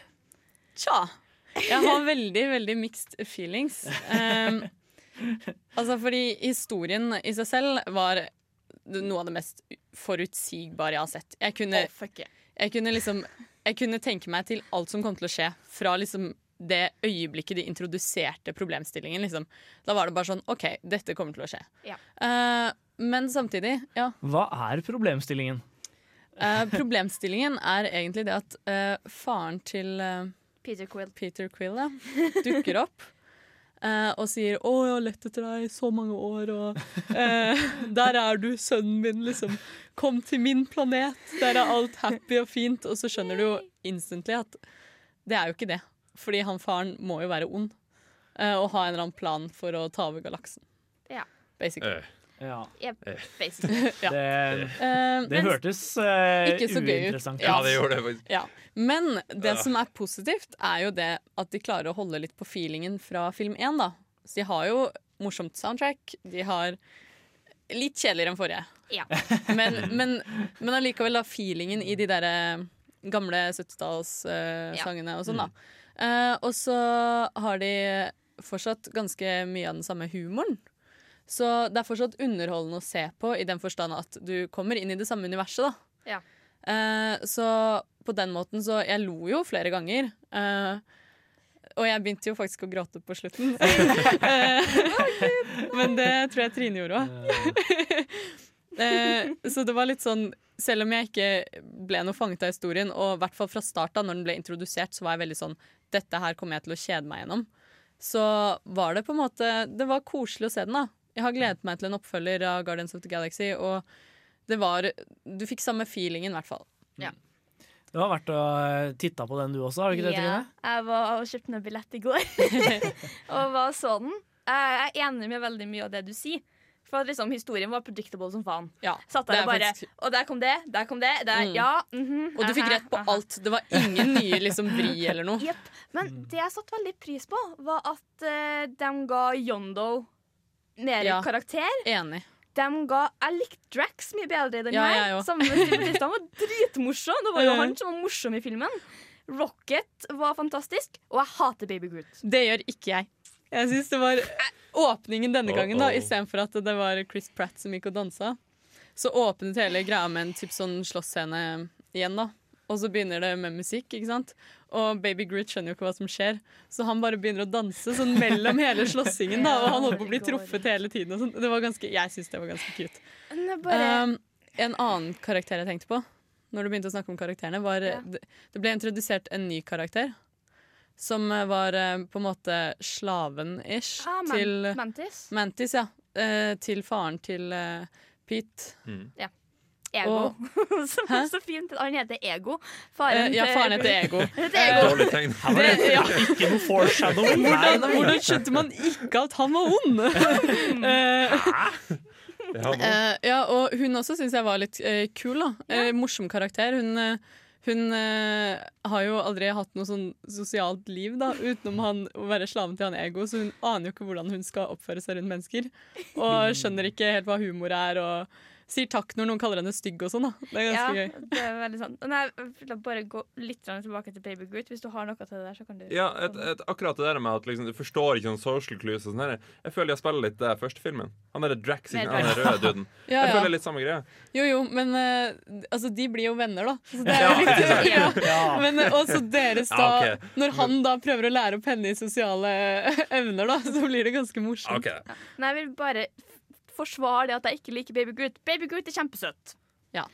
Tja. Jeg har veldig, veldig mixed feelings. Um, altså fordi historien i seg selv var noe av det mest forutsigbare jeg har sett. Jeg kunne, oh, fuck yeah. Jeg kunne liksom Jeg kunne tenke meg til alt som kom til å skje fra liksom det øyeblikket de introduserte problemstillingen. Liksom. Da var det bare sånn OK, dette kommer til å skje. Ja. Uh, men samtidig, ja. Hva er problemstillingen? Uh, problemstillingen er egentlig det at uh, faren til Peter Quill, Peter Quill ja, dukker opp eh, og sier 'Å, jeg har lett etter deg i så mange år', og eh, 'Der er du, sønnen min', liksom. 'Kom til min planet, der er alt happy og fint'. Og så skjønner du jo instantly at det er jo ikke det. Fordi han faren må jo være ond eh, og ha en eller annen plan for å ta over galaksen. Ja. Basically. Ja. Yep, Eh. Ja. Det, Eh, det hørtes uh, så uinteressant ut. Ja, det gjorde det faktisk. Ja. Men det Ja. som er positivt, er jo det at de klarer å holde litt på feelingen fra film 1. Da. Så de har jo morsomt soundtrack. De har litt kjedeligere enn forrige. Ja. Men, men, men allikevel da feelingen i de der gamle 70-tallssangene og sånn, da. Uh, og så har de fortsatt ganske mye av den samme humoren. Så det er fortsatt underholdende å se på i den forstand at du kommer inn i det samme universet, da. Ja. Eh, så på den måten så Jeg lo jo flere ganger. eh, og jeg begynte jo faktisk å gråte på slutten. Eh, men det tror jeg Trine gjorde òg. Eh, så det var litt sånn Selv om jeg ikke ble noe fanget av historien, og i hvert fall fra start av, når den ble introdusert, så var jeg veldig sånn Dette her kommer jeg til å kjede meg gjennom. Så var det på en måte Det var koselig å se den, da. Jeg har gledet meg til en oppfølger av Guardians of the Galaxy, og det var Du fikk samme feelingen, i hvert fall. Ja. Det var verdt å eh, titte på den du også, har du ikke det? Ja, jeg var og kjøpte meg billett i går og var så den. Jeg er enig med veldig mye av det du sier. For at liksom, historien var predictable som faen. Ja, Satt der er og bare faktisk- Og der kom det, der kom det. Der, Mm. Ja, mhm, Og du fikk rett på aha. alt. Det var ingen nye liksom, vri eller noe. Yep. Men det jeg satte veldig pris på, var at uh, de ga Yondo mer Ja. karakter. Enig. De ga, jeg likte Drax mye bedre i den Ja, her. Ja. Sammen med Steve Han var dritmorsom. Det var jo han som var morsom i filmen. Rocket var fantastisk, og jeg hater Baby Groot. Det gjør ikke jeg. Jeg synes det var åpningen denne gangen, da, istedenfor at det var Chris Pratt som gikk og dansa. Så åpnet hele greia med en typ sånn slåssscene igjen, da. Og så begynner det med musikk, ikke sant. Og Baby Groot skjønner jo ikke hva som skjer, så han bare begynner å danse sånn mellom hele slåssingen, da. Og han holder på å bli truffet hele tiden og sånn. Det var ganske, jeg syns det var ganske cute. Bare Um, en annen karakter jeg tenkte på, når du begynte å snakke om karakterene, var Ja. det, det ble introdusert en ny karakter. Som eh, var eh, på en måte slaven-ish ah, Man til Mantis. Mantis, ja. Eh, til faren til eh, Pete. Ego. Som er så fint. Han heter Ego. Eh, ja, faren heter Ego. Dårlig tegn. Ja. ikke noe foreshadowing. Hvordan, hvordan skjønte man ikke at han var ond? Eh, Ja. Eh, ja, og hun også syns jeg var litt eh, kul. da Eh, Morsom karakter. Hun, hun har jo aldri hatt noe sånn sosialt liv da utenom han, å være slaven til han ego, så hun aner jo ikke hvordan hun skal oppføre seg rundt mennesker. Og skjønner ikke helt hva humor er, og sier takk når noen kaller henne stygg og sånn. da Det er Ja, ganske gøy. det er veldig sant. Nei, la bare gå litt tilbake til Baby Groot. Hvis du har noe til det der, så kan du Ja, et, et, akkurat det der med at liksom, du forstår ikke sånn social clues og sånn her. Jeg føler jeg spiller litt det første filmen. Han derre Drax, ikke- han røde duden. Ja, Jeg føler litt samme greie. Jo, jo, men uh, altså, de blir jo venner, da. Så det er Ja, jo litt, ja. Ja. Men uh, også deres, da. Ja, ok. Når han da prøver å lære opp henne i sosiale evner, da, så blir det ganske morsomt. Ok. Men jeg vil bare forsvare det at jeg ikke liker Baby Groot. Baby Groot er kjempesøt. Ja.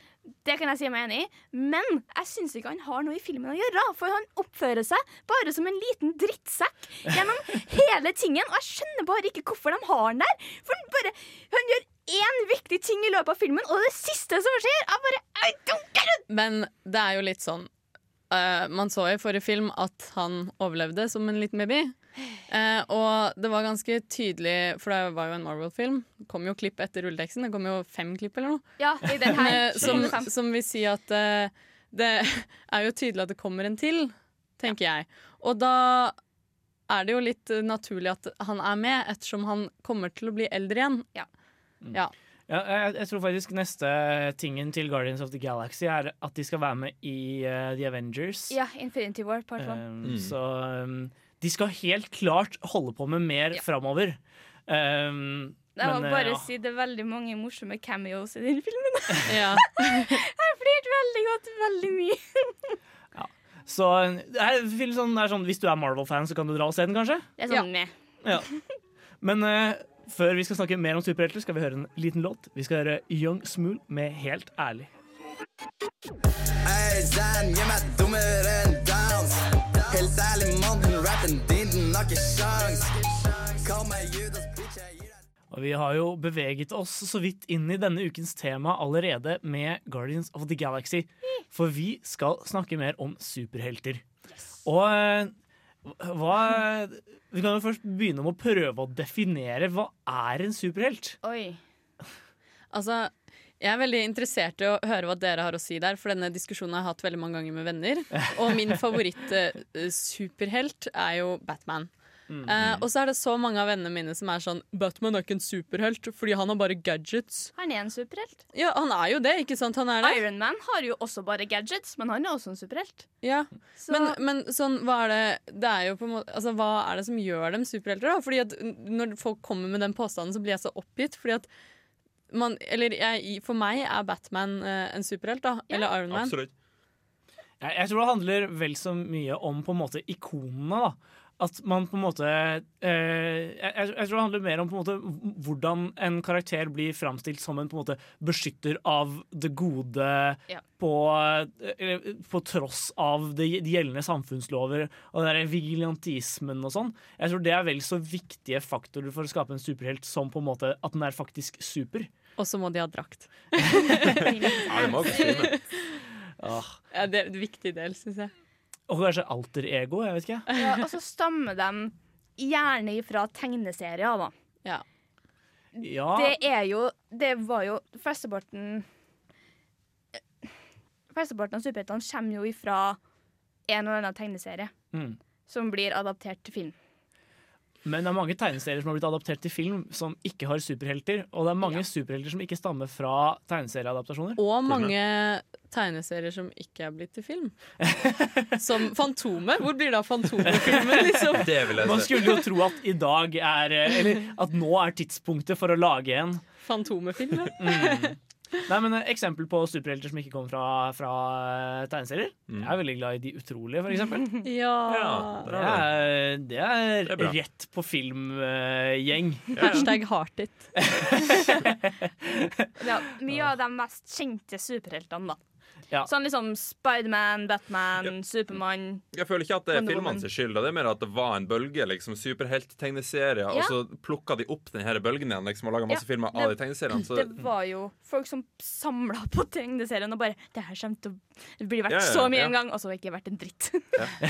Det kan jeg si meg enig i, men jeg syns ikke han har noe i filmen å gjøre. For han oppfører seg bare som en liten drittsekk gjennom hele tingen. Og jeg skjønner bare ikke hvorfor de har han der. For han, bare, han gjør én viktig ting i løpet av filmen, og det siste som skjer, er bare I don't get it! Men det er jo litt sånn uh, Man så i forrige film at han overlevde som en liten baby. Eh, og det var ganske tydelig, for det var jo en Marvel-film. Det kom jo klipp etter rulleteksten. Det kom jo fem klipp eller noe. Ja, i den her. Eh, som, som vil si at eh, det er jo tydelig at det kommer en til, tenker jeg. Og da er det jo litt naturlig at han er med, ettersom han kommer til å bli eldre igjen. Ja. Ja. Ja, jeg, jeg tror faktisk neste tingen til Guardians of the Galaxy er at de skal være med i uh, The Avengers. Ja, Infinity War part one. Um, Mm. Så um, de skal helt klart holde på med mer Ja. framover. Um, Jeg må men, eh, bare ja. si det er veldig mange morsomme cameos i den filmen. Ja. Jeg flirte veldig godt veldig mye. Så det er, sånn, det er sånn, Hvis du er Marvel-fan, så kan du dra og se den, kanskje? Det er sånn med. Ja. Men uh, før vi skal snakke mer om superhelter, skal vi høre en liten låt. Vi skal høre Young Smool med Helt ærlig. Hey, Zan, gi meg dummere enn. Helt ærlig, mann, den rappen din, den har ikke sjans. Kall meg Judas, bitch, jeg gir deg Og vi har jo beveget oss så vidt inn i denne ukens tema allerede med Guardians of the Galaxy. For vi skal snakke mer om superhelter. Og eh, hva Vi kan jo først begynne med å prøve å definere hva er en superhelt. Oi. Altså, jeg er veldig interessert i å høre hva dere har å si der, for denne diskusjonen har jeg hatt veldig mange ganger med venner. Og min favoritt-superhelt er jo Batman. Mm. Uh, og så er det så mange av vennene mine som er sånn Batman er ikke en superhelt, fordi han har bare gadgets. Han er en superhelt. Ja, han er jo det, ikke sant? Han er det. Iron Man har jo også bare gadgets, men han er også en superhelt. Ja, Så- men, men sånn, hva er det Det er jo på en måte Altså, hva er det som gjør dem superhelter, da? Fordi at når folk kommer med den påstanden, så blir jeg så oppgitt, fordi at man Eller jeg, for meg er Batman uh, en superhelt, da. Eller Iron Man. Absolutt. Jeg, jeg tror det handler vel så mye om på en måte ikonene. da At man på en måte eh, jeg, jeg tror det handler mer om på en måte hvordan en karakter blir framstilt som en på en måte beskytter av det gode Ja. på, eh, på tross av de, de gjeldende samfunnslover og den der vigilantismen og sånn. Jeg tror det er vel så viktige faktorer for å skape en superhelt som på en måte at den er faktisk super. Og så må de ha drakt. Ja, det må kostyme. Ah. Ja, det er en viktig del, syns jeg. Og kanskje alter ego, jeg vet ikke. Ja, og så stammer de gjerne fra tegneserier, da. Ja. Ja. Det er jo Det var jo Flesteparten Flesteparten av superheltene kommer jo ifra en eller annen tegneserie Mm. som blir adaptert til film. Men det er mange tegneserier som har blitt adaptert til film som ikke har superhelter. Og det er mange superhelter som ikke stammer fra tegneserieadaptasjoner. Og mange tegneserier som ikke er blitt til film. Som Fantomet. Hvor blir det av Fantomet-filmen, liksom? Det vil jeg Man skulle jo tro at i dag er Eller at nå er tidspunktet for å lage en. Fantomet-film, ja. Mm. Nei, men eh, Eksempel på superhelter som ikke kommer fra, fra eh, tegneserier. Mm. Jeg er veldig glad i De utrolige, for eksempel. Ja. Det er, det er, Det er rett på filmgjeng. Hashtag heart it. Ja, mye av de mest kjente superheltene, da. Ja. Sånn liksom Spiderman, Batman, Supermann. Jeg føler ikke at det er filmene sin skyld. Det er mer at det var en bølge. liksom Superhelttegneserier. Ja. Og så plukka de opp den her bølgen igjen liksom, og laga masse Ja, filmer av de tegneseriene. Så Det var jo folk som samla på tegneseriene og bare Det her kommer til å bli verdt Ja, ja, så mye ja. en gang, og så har det ikke vært en dritt.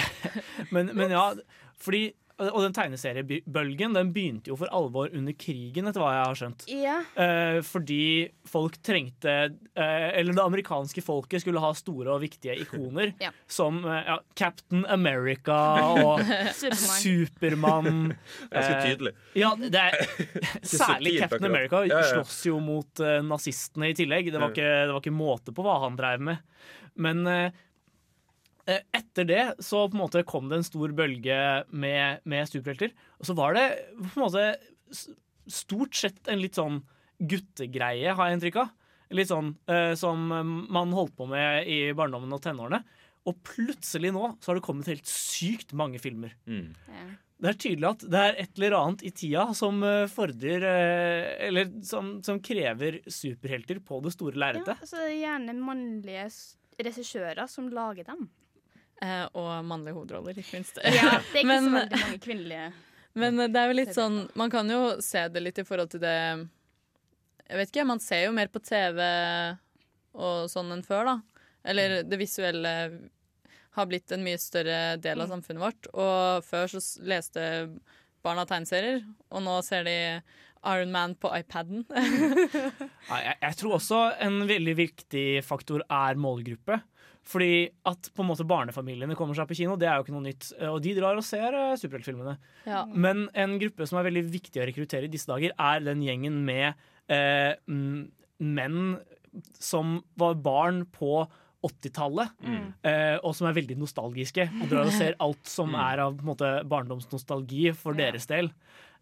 Men, men ja, fordi Og den tegneseriebølgen den begynte jo for alvor under krigen, etter hva jeg har skjønt. ja. Eh, fordi folk trengte eh, Eller det amerikanske folket skulle ha store og viktige ikoner. Ja. Som eh, ja, Captain America og Superman. Supermann. Ganske eh, tydelig. Ja, det er Særlig Captain. America slåss jo mot eh, nazistene i tillegg. Det var, ikke, det var ikke måte på hva han drev med. Men eh, eh, etter det så på en måte kom det en stor bølge med, med superhelter. Og så var det på en måte stort sett en litt sånn guttegreie, har jeg inntrykk av. Litt sånn eh, som man holdt på med i barndommen og tenårene. Og plutselig nå så har det kommet helt sykt mange filmer. Mm. Det er tydelig at det er et eller annet i tida som eh, fordrer Eller som, som krever superhelter på det store Ja, lerretet. så det er gjerne mannlige regissører som lager dem. Eh, og mannlige hovedroller, ikke minst. Ja, det er ikke Men- så veldig mange kvinnelige Men eh, det er jo litt sånn Man kan jo se det litt i forhold til det Jeg vet ikke, man ser jo mer på TV og sånn enn før, da. Eller det visuelle har blitt en mye større del av samfunnet vårt. Og før så leste barna tegneserier, og nå ser de Iron Man på iPaden. Jeg, jeg tror også en veldig viktig faktor er målgruppe. Fordi at på en måte barnefamiliene kommer seg på kino, det er jo ikke noe nytt. eh, Og de drar og ser eh, superheltfilmene. Ja. Men en gruppe som er veldig viktig å rekruttere i disse dager, er den gjengen med eh, menn som var barn på 80-tallet, Mm. eh, og som er veldig nostalgiske. Og drar og ser alt som Mm. er av på en måte, barndomsnostalgi for deres del.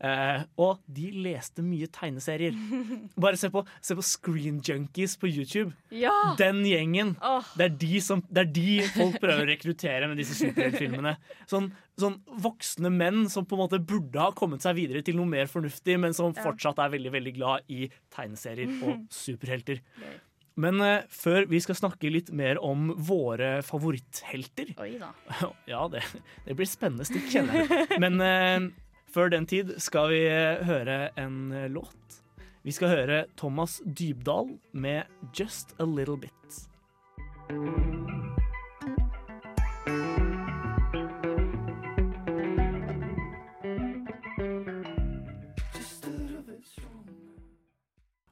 Eh, og de leste mye tegneserier. Bare se på, se på Screen Junkies på YouTube. Ja! Den gjengen. Oh. Det, er de som, det er de folk prøver å rekruttere med disse superheltfilmene. Sånn, sånn voksne menn som på en måte burde ha kommet seg videre til noe mer fornuftig, men som fortsatt er veldig veldig glad i tegneserier og superhelter. Men eh, før vi skal snakke litt mer om våre favoritthelter Oi da. Ja, det, det blir spennende stikk, kjenner jeg. Men eh, før den tid skal vi eh, høre en eh, låt. Vi skal høre Thomas Dybdahl med 'Just A Little Bit'.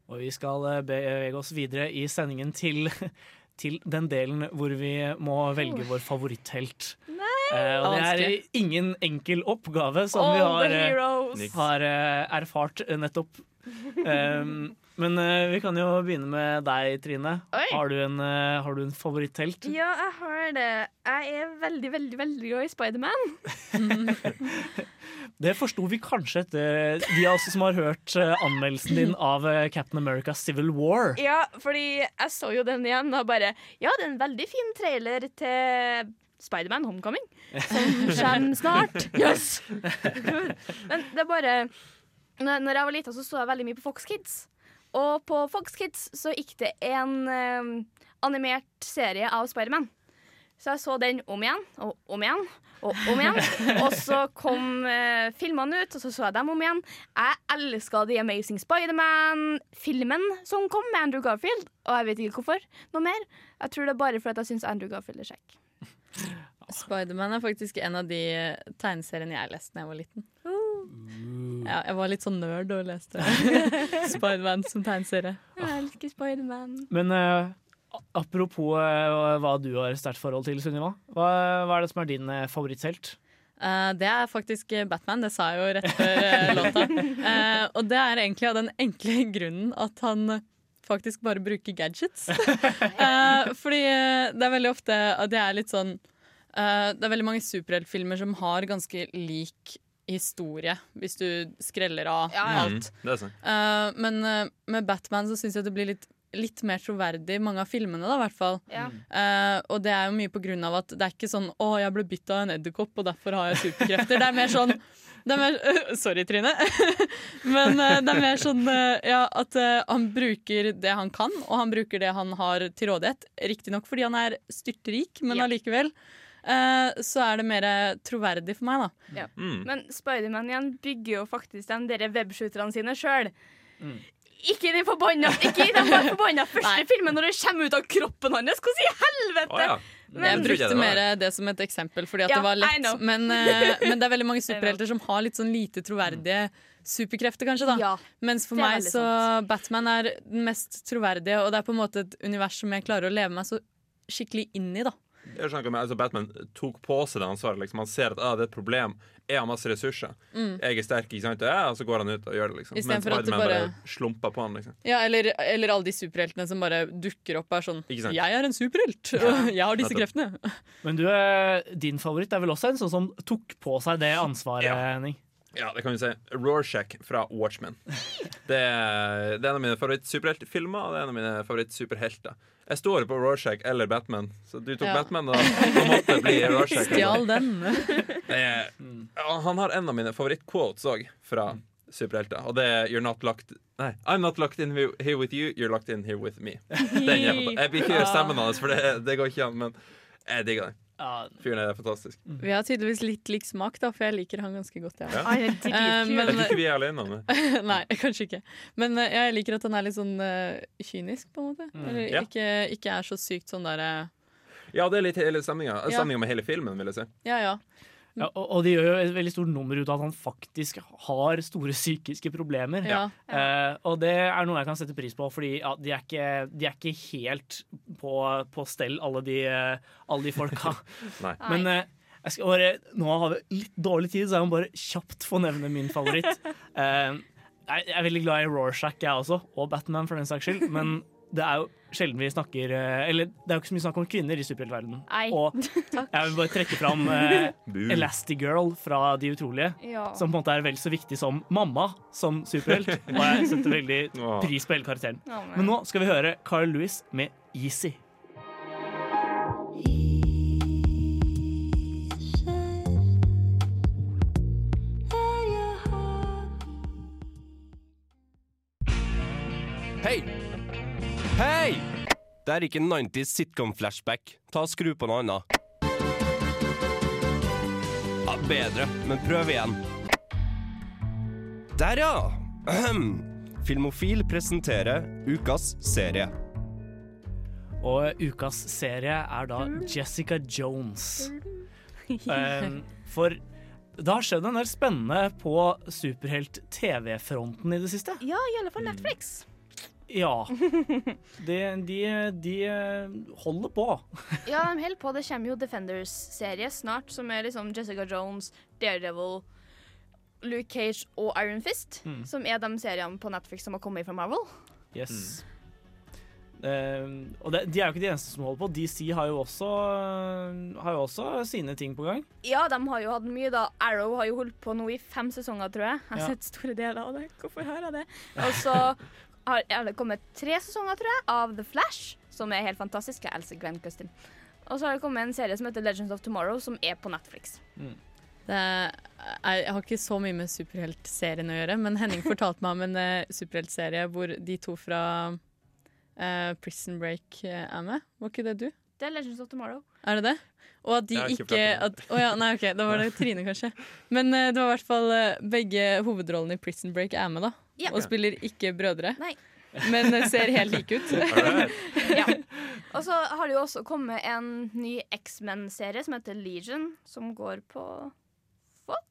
Og vi skal eh, bevege oss videre i sendingen til, til den delen hvor vi må velge vår favoritthelt. Eh, og det er ingen enkel oppgave, som vi har, eh, har eh, erfart nettopp. Um, men uh, vi kan jo begynne med deg, Trine. Oi. Har du en, uh, har du en favoritthelt? Ja, jeg har det. Jeg er veldig, veldig veldig glad i Spiderman. Det forsto vi kanskje etter de av oss som har hørt uh, anmeldelsen din av Captain America Civil War. Ja, fordi jeg så jo den igjen og bare Ja, det er en veldig fin trailer til Spiderman Homecoming, som kommer snart. Yes! Men det er bare Når jeg var lita, så så jeg veldig mye på Fox Kids. Og på Fox Kids så gikk det en eh, animert serie av Spiderman. Så jeg så den om igjen og om igjen og om igjen. Og så kom eh, filmene ut, og så så jeg dem om igjen. Jeg elska The Amazing Spiderman-filmen som kom med Andrew Garfield. Og jeg vet ikke hvorfor. Noe mer. Jeg tror det er bare fordi jeg syns Andrew Garfield er kjekk. Spiderman er faktisk en av de tegneseriene jeg leste da jeg var liten. Ja, jeg var litt sånn nerd og leste Spiderman som tegneserie. Jeg elsker Spiderman. Men uh, apropos uh, hva du har sterkt forhold til, Sunniva. Hva, hva er det som er din uh, favoritthelt? Uh, det er faktisk Batman, det sa jeg jo rett før eh, låta. Og det er egentlig av den enkle grunnen at han faktisk bare bruke gadgets. uh, fordi eh, det er veldig ofte at det er litt sånn uh, Det er veldig mange superheltfilmer som har ganske lik historie, hvis du skreller av alt. Mm, det er sant. Eh, men med Batman så syns jeg det blir litt, litt mer troverdig, mange av filmene, da, i hvert fall. Ja. Uh, og det er jo mye på grunn av at det er ikke sånn 'Å, jeg ble bitt av en edderkopp, og derfor har jeg superkrefter'. Det er mer sånn det er mer, sorry, Trine. Men uh, det er mer sånn uh, ja, at eh, han bruker det han kan, og han bruker det han har til rådighet. Riktignok fordi han er styrtrik, men allikevel. eh, så er det mer troverdig for meg, da. Ja. Men Spiderman igjen bygger jo faktisk de der webshooterne sine sjøl. Ikke i den forbanna Ikke i den forbanna første filmen når det kommer ut av kroppen hans! Hvordan i helvete? Oh, ja. Jeg brukte mer det som et eksempel fordi at Ja, det var lett. Men, eh, men det er veldig mange superhelter som har litt sånn lite troverdige superkrefter, kanskje. da Mens for meg så så Batman er den mest troverdige, og det er på en måte et univers som jeg klarer å leve meg så skikkelig inn i. da Jeg skjønner ikke om altså Batman tok på seg det ansvaret. Liksom. Han ser at ah, det er et problem. Jeg har masse ressurser. Mm. Jeg er sterk, ikke sant? Ja, og så går han ut og gjør det. liksom Mens Spiderman bare... bare- slumper på han. liksom Ja, eller, eller alle de superheltene som bare dukker opp og er sånn 'Jeg er en superhelt, og jeg har disse kreftene'. Men du, eh, din favoritt er vel også en sånn som tok på seg det ansvaret, Henning? Ja, det kan vi si. Rorschach fra Watchmen. Det er, det er en av mine favorittsuperheltfilmer, og det er en av mine favorittsuperhelter. Jeg står på Rorschach eller Batman, så du tok Ja. Batman, og da måtte det bli Rorschach. Stjal den. Er, han har en av mine favorittquotes òg fra superhelter, og det er You're not locked Nei, I'm not locked in here with you, you're locked in here with me. Den er, jeg vil ikke gjøre stemmen hans, for det, det går ikke an, men jeg digger den. Fyren er fantastisk. Vi har tydeligvis litt lik smak, da, for jeg liker han ganske godt. Ja. Ja. Er. Eh, Jeg tror ikke vi er alene om det. Nei, kanskje ikke. Men eh, jeg liker at han er litt sånn uh, kynisk, på en måte. Mm. Eller Ja. ikke, ikke er så sykt sånn derre Ja, det er litt hele stemninga. Ja. Stemninga med hele filmen, vil jeg si. Ja, ja. Ja, og, og de gjør jo et veldig stort nummer ut av at han faktisk har store psykiske problemer. Ja. Uh, og det er noe jeg kan sette pris på, fordi ja, de, er ikke, de er ikke helt på, på stell, alle de, eh, alle de folka. Nei. Men uh, jeg skal bare, nå har vi litt dårlig tid, så jeg må bare kjapt få nevne min favoritt. Uh, jeg jeg er veldig glad i Rorschach, jeg også, og Batman for den saks skyld. Men det er jo sjelden vi snakker eh, Eller det er jo ikke så mye snakk om kvinner i superheltverdenen. Og jeg vil bare trekke fram eh. Elastigirl fra De utrolige. Ja. Som på en måte er vel så viktig som mamma som superhelt. Og jeg setter veldig pris på hele karakteren. Ja, men- Men nå skal vi høre Carl Lewis med Easy. Det er ikke 90s sitcom-flashback. Ta og Skru på noe annet. Ja, bedre, men prøv igjen. Der, ja! Ahem. Filmofil presenterer ukas serie. Og ukas serie er da Jessica Jones. Um, for det har skjedd en del spennende på superhelt-TV-fronten i det siste. Ja, i alle fall Netflix. Ja. De, de, de holder på. Ja, de holder på. Det kommer jo Defenders-serie snart, som er liksom Jessica Jones, Daredevil, Luke Cage og Iron Fist. Mm. Som er de seriene på Netflix som har kommet fra Marvel. Yes. Um, og det, de er jo ikke de eneste som holder på. DC har jo også, har jo også sine ting på gang. Ja, de har jo hatt mye, da. Arrow har jo holdt på nå i fem sesonger, tror jeg. Jeg har Ja. sett store deler av det. Hvorfor har jeg det? Og så har, er det kommet tre sesonger, tror jeg, av The Flash, som er helt fantastisk. Jeg elsker Grant Gustin. Og så har det kommet en serie som heter Legends of Tomorrow, som er på Netflix. Det er, jeg har ikke så mye med superheltserien å gjøre, men Henning fortalte meg om en uh, superheltserie hvor de to fra uh, Prison Break uh, er med. Var ikke det du? Det er Legends of Tomorrow. Er det det? Og at de ikke ikke, at, oh ja, nei, OK, da var det Trine, kanskje. Men det var i hvert fall begge hovedrollene i Prison Break er med, da. Ja. Og spiller ikke brødre. Nei. Men ser helt like ut. ja. Og så har det jo også kommet en ny X-Men-serie som heter Legion, som går på Fox.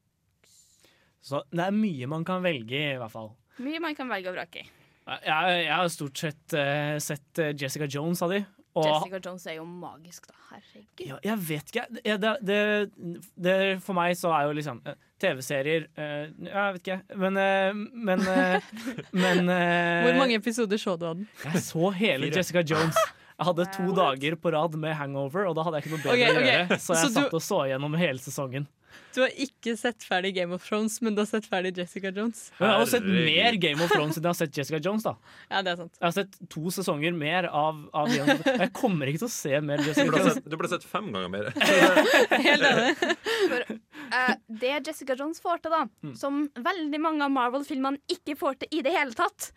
Så det er mye man kan velge i, i hvert fall. mye man kan velge og vrake i. Jeg, jeg har stort sett uh, sett eh, Jessica Jones av de. Og Jessica Jones er jo magisk, da. Herregud. ja, jeg vet ikke det, det, det, det, For meg så er jo liksom eh, TV-serier uh, Jeg vet ikke. Men Men, men, eh, men eh, Hvor mange episoder så du av den? Jeg så hele Fire. Jessica Jones. Jeg hadde to dager på rad med hangover, og da hadde jeg ikke noe bedre Ok, å gjøre. Så jeg Så du- satt og så gjennom hele sesongen. Du har ikke sett ferdig Game of Thrones, men du har sett ferdig Jessica Jones. Men jeg har også sett mer Game of Thrones enn jeg har sett Jessica Jones. da Ja, det er sant. Jeg har sett to sesonger mer av, av Game of Thrones. Jeg kommer ikke til å se mer Du Jessica burde, Jones. sett, du burde sett fem ganger mer. Helt enig. For eh, det Jessica Jones får til, da, Mm. som veldig mange av Marvel-filmene ikke får til i det hele tatt,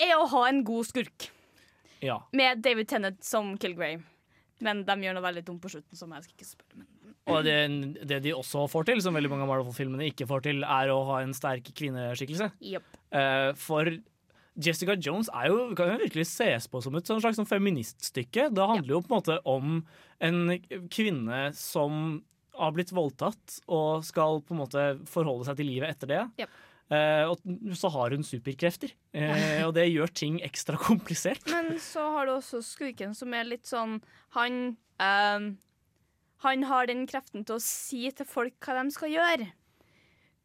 er å ha en god skurk. Ja. Med David Tennant som Kilgrave. Men de gjør noe veldig dumt på slutten, som jeg skal ikke spørre. Men Og det, det de også får til, som veldig mange av Marvel-filmene ikke får til, er å ha en sterk kvinneskikkelse. Yep. Uh, for Jessica Jones er jo, kan jo virkelig ses på som et sånn slags sånn feministstykke. Det handler jo på en måte om en kvinne som har blitt voldtatt og skal på en måte forholde seg til livet etter det. Jepp. Eh, og så har hun superkrefter, eh, og det gjør ting ekstra komplisert. Men så har du også skurken som er litt sånn Han ehm, Han har den kreften til å si til folk hva de skal gjøre.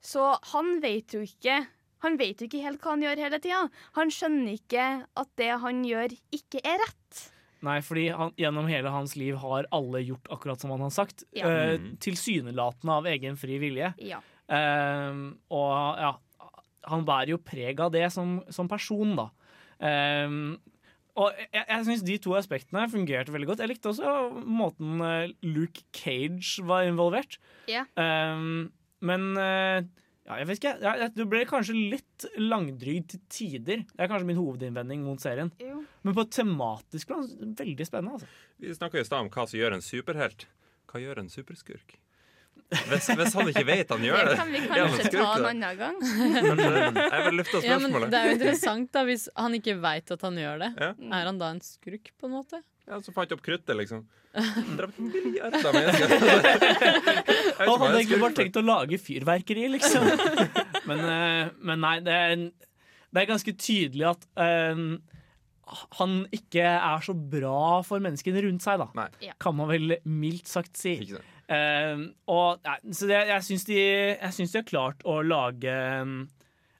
Så han vet jo ikke Han vet jo ikke helt hva han gjør hele tida. Han skjønner ikke at det han gjør, ikke er rett. Nei, fordi han, gjennom hele hans liv har alle gjort akkurat som han har sagt. Ja. Eh, Mm. Tilsynelatende av egen fri vilje. Ja. Eh, og ja, han bærer jo preg av det som, som person, da. Eh, og jeg, jeg syns de to aspektene fungerte veldig godt. Jeg likte også måten eh, Luke Cage var involvert. Ja. Um, men eh, ja, jeg vet ikke. Ja, det ble kanskje litt langdryg til tider. Det er kanskje min hovedinnvending mot serien. Jo. Men på et tematisk plan veldig spennende. altså. Vi snakka i stad om hva som gjør en superhelt. Hva gjør en superskurk? Hvis, hvis han ikke vet han gjør det, Det kan vi kanskje ta en annen gang. Men, Jeg vil løfte Ja, men det er jo interessant da hvis han ikke vet at han gjør det. Ja. Er han da en skurk, på en måte? Ja, så fant jeg opp kruttet, liksom. Drept milliarder mennesker. Jeg vet ikke Han hadde egentlig bare tenkt å lage fyrverkeri, liksom. men, eh, men nei, det er, det er ganske tydelig at um, han ikke er så bra for menneskene rundt seg, da. Nei. Kan man vel mildt sagt si. Eh, og, nei, så det, jeg syns de, de har klart å lage eh,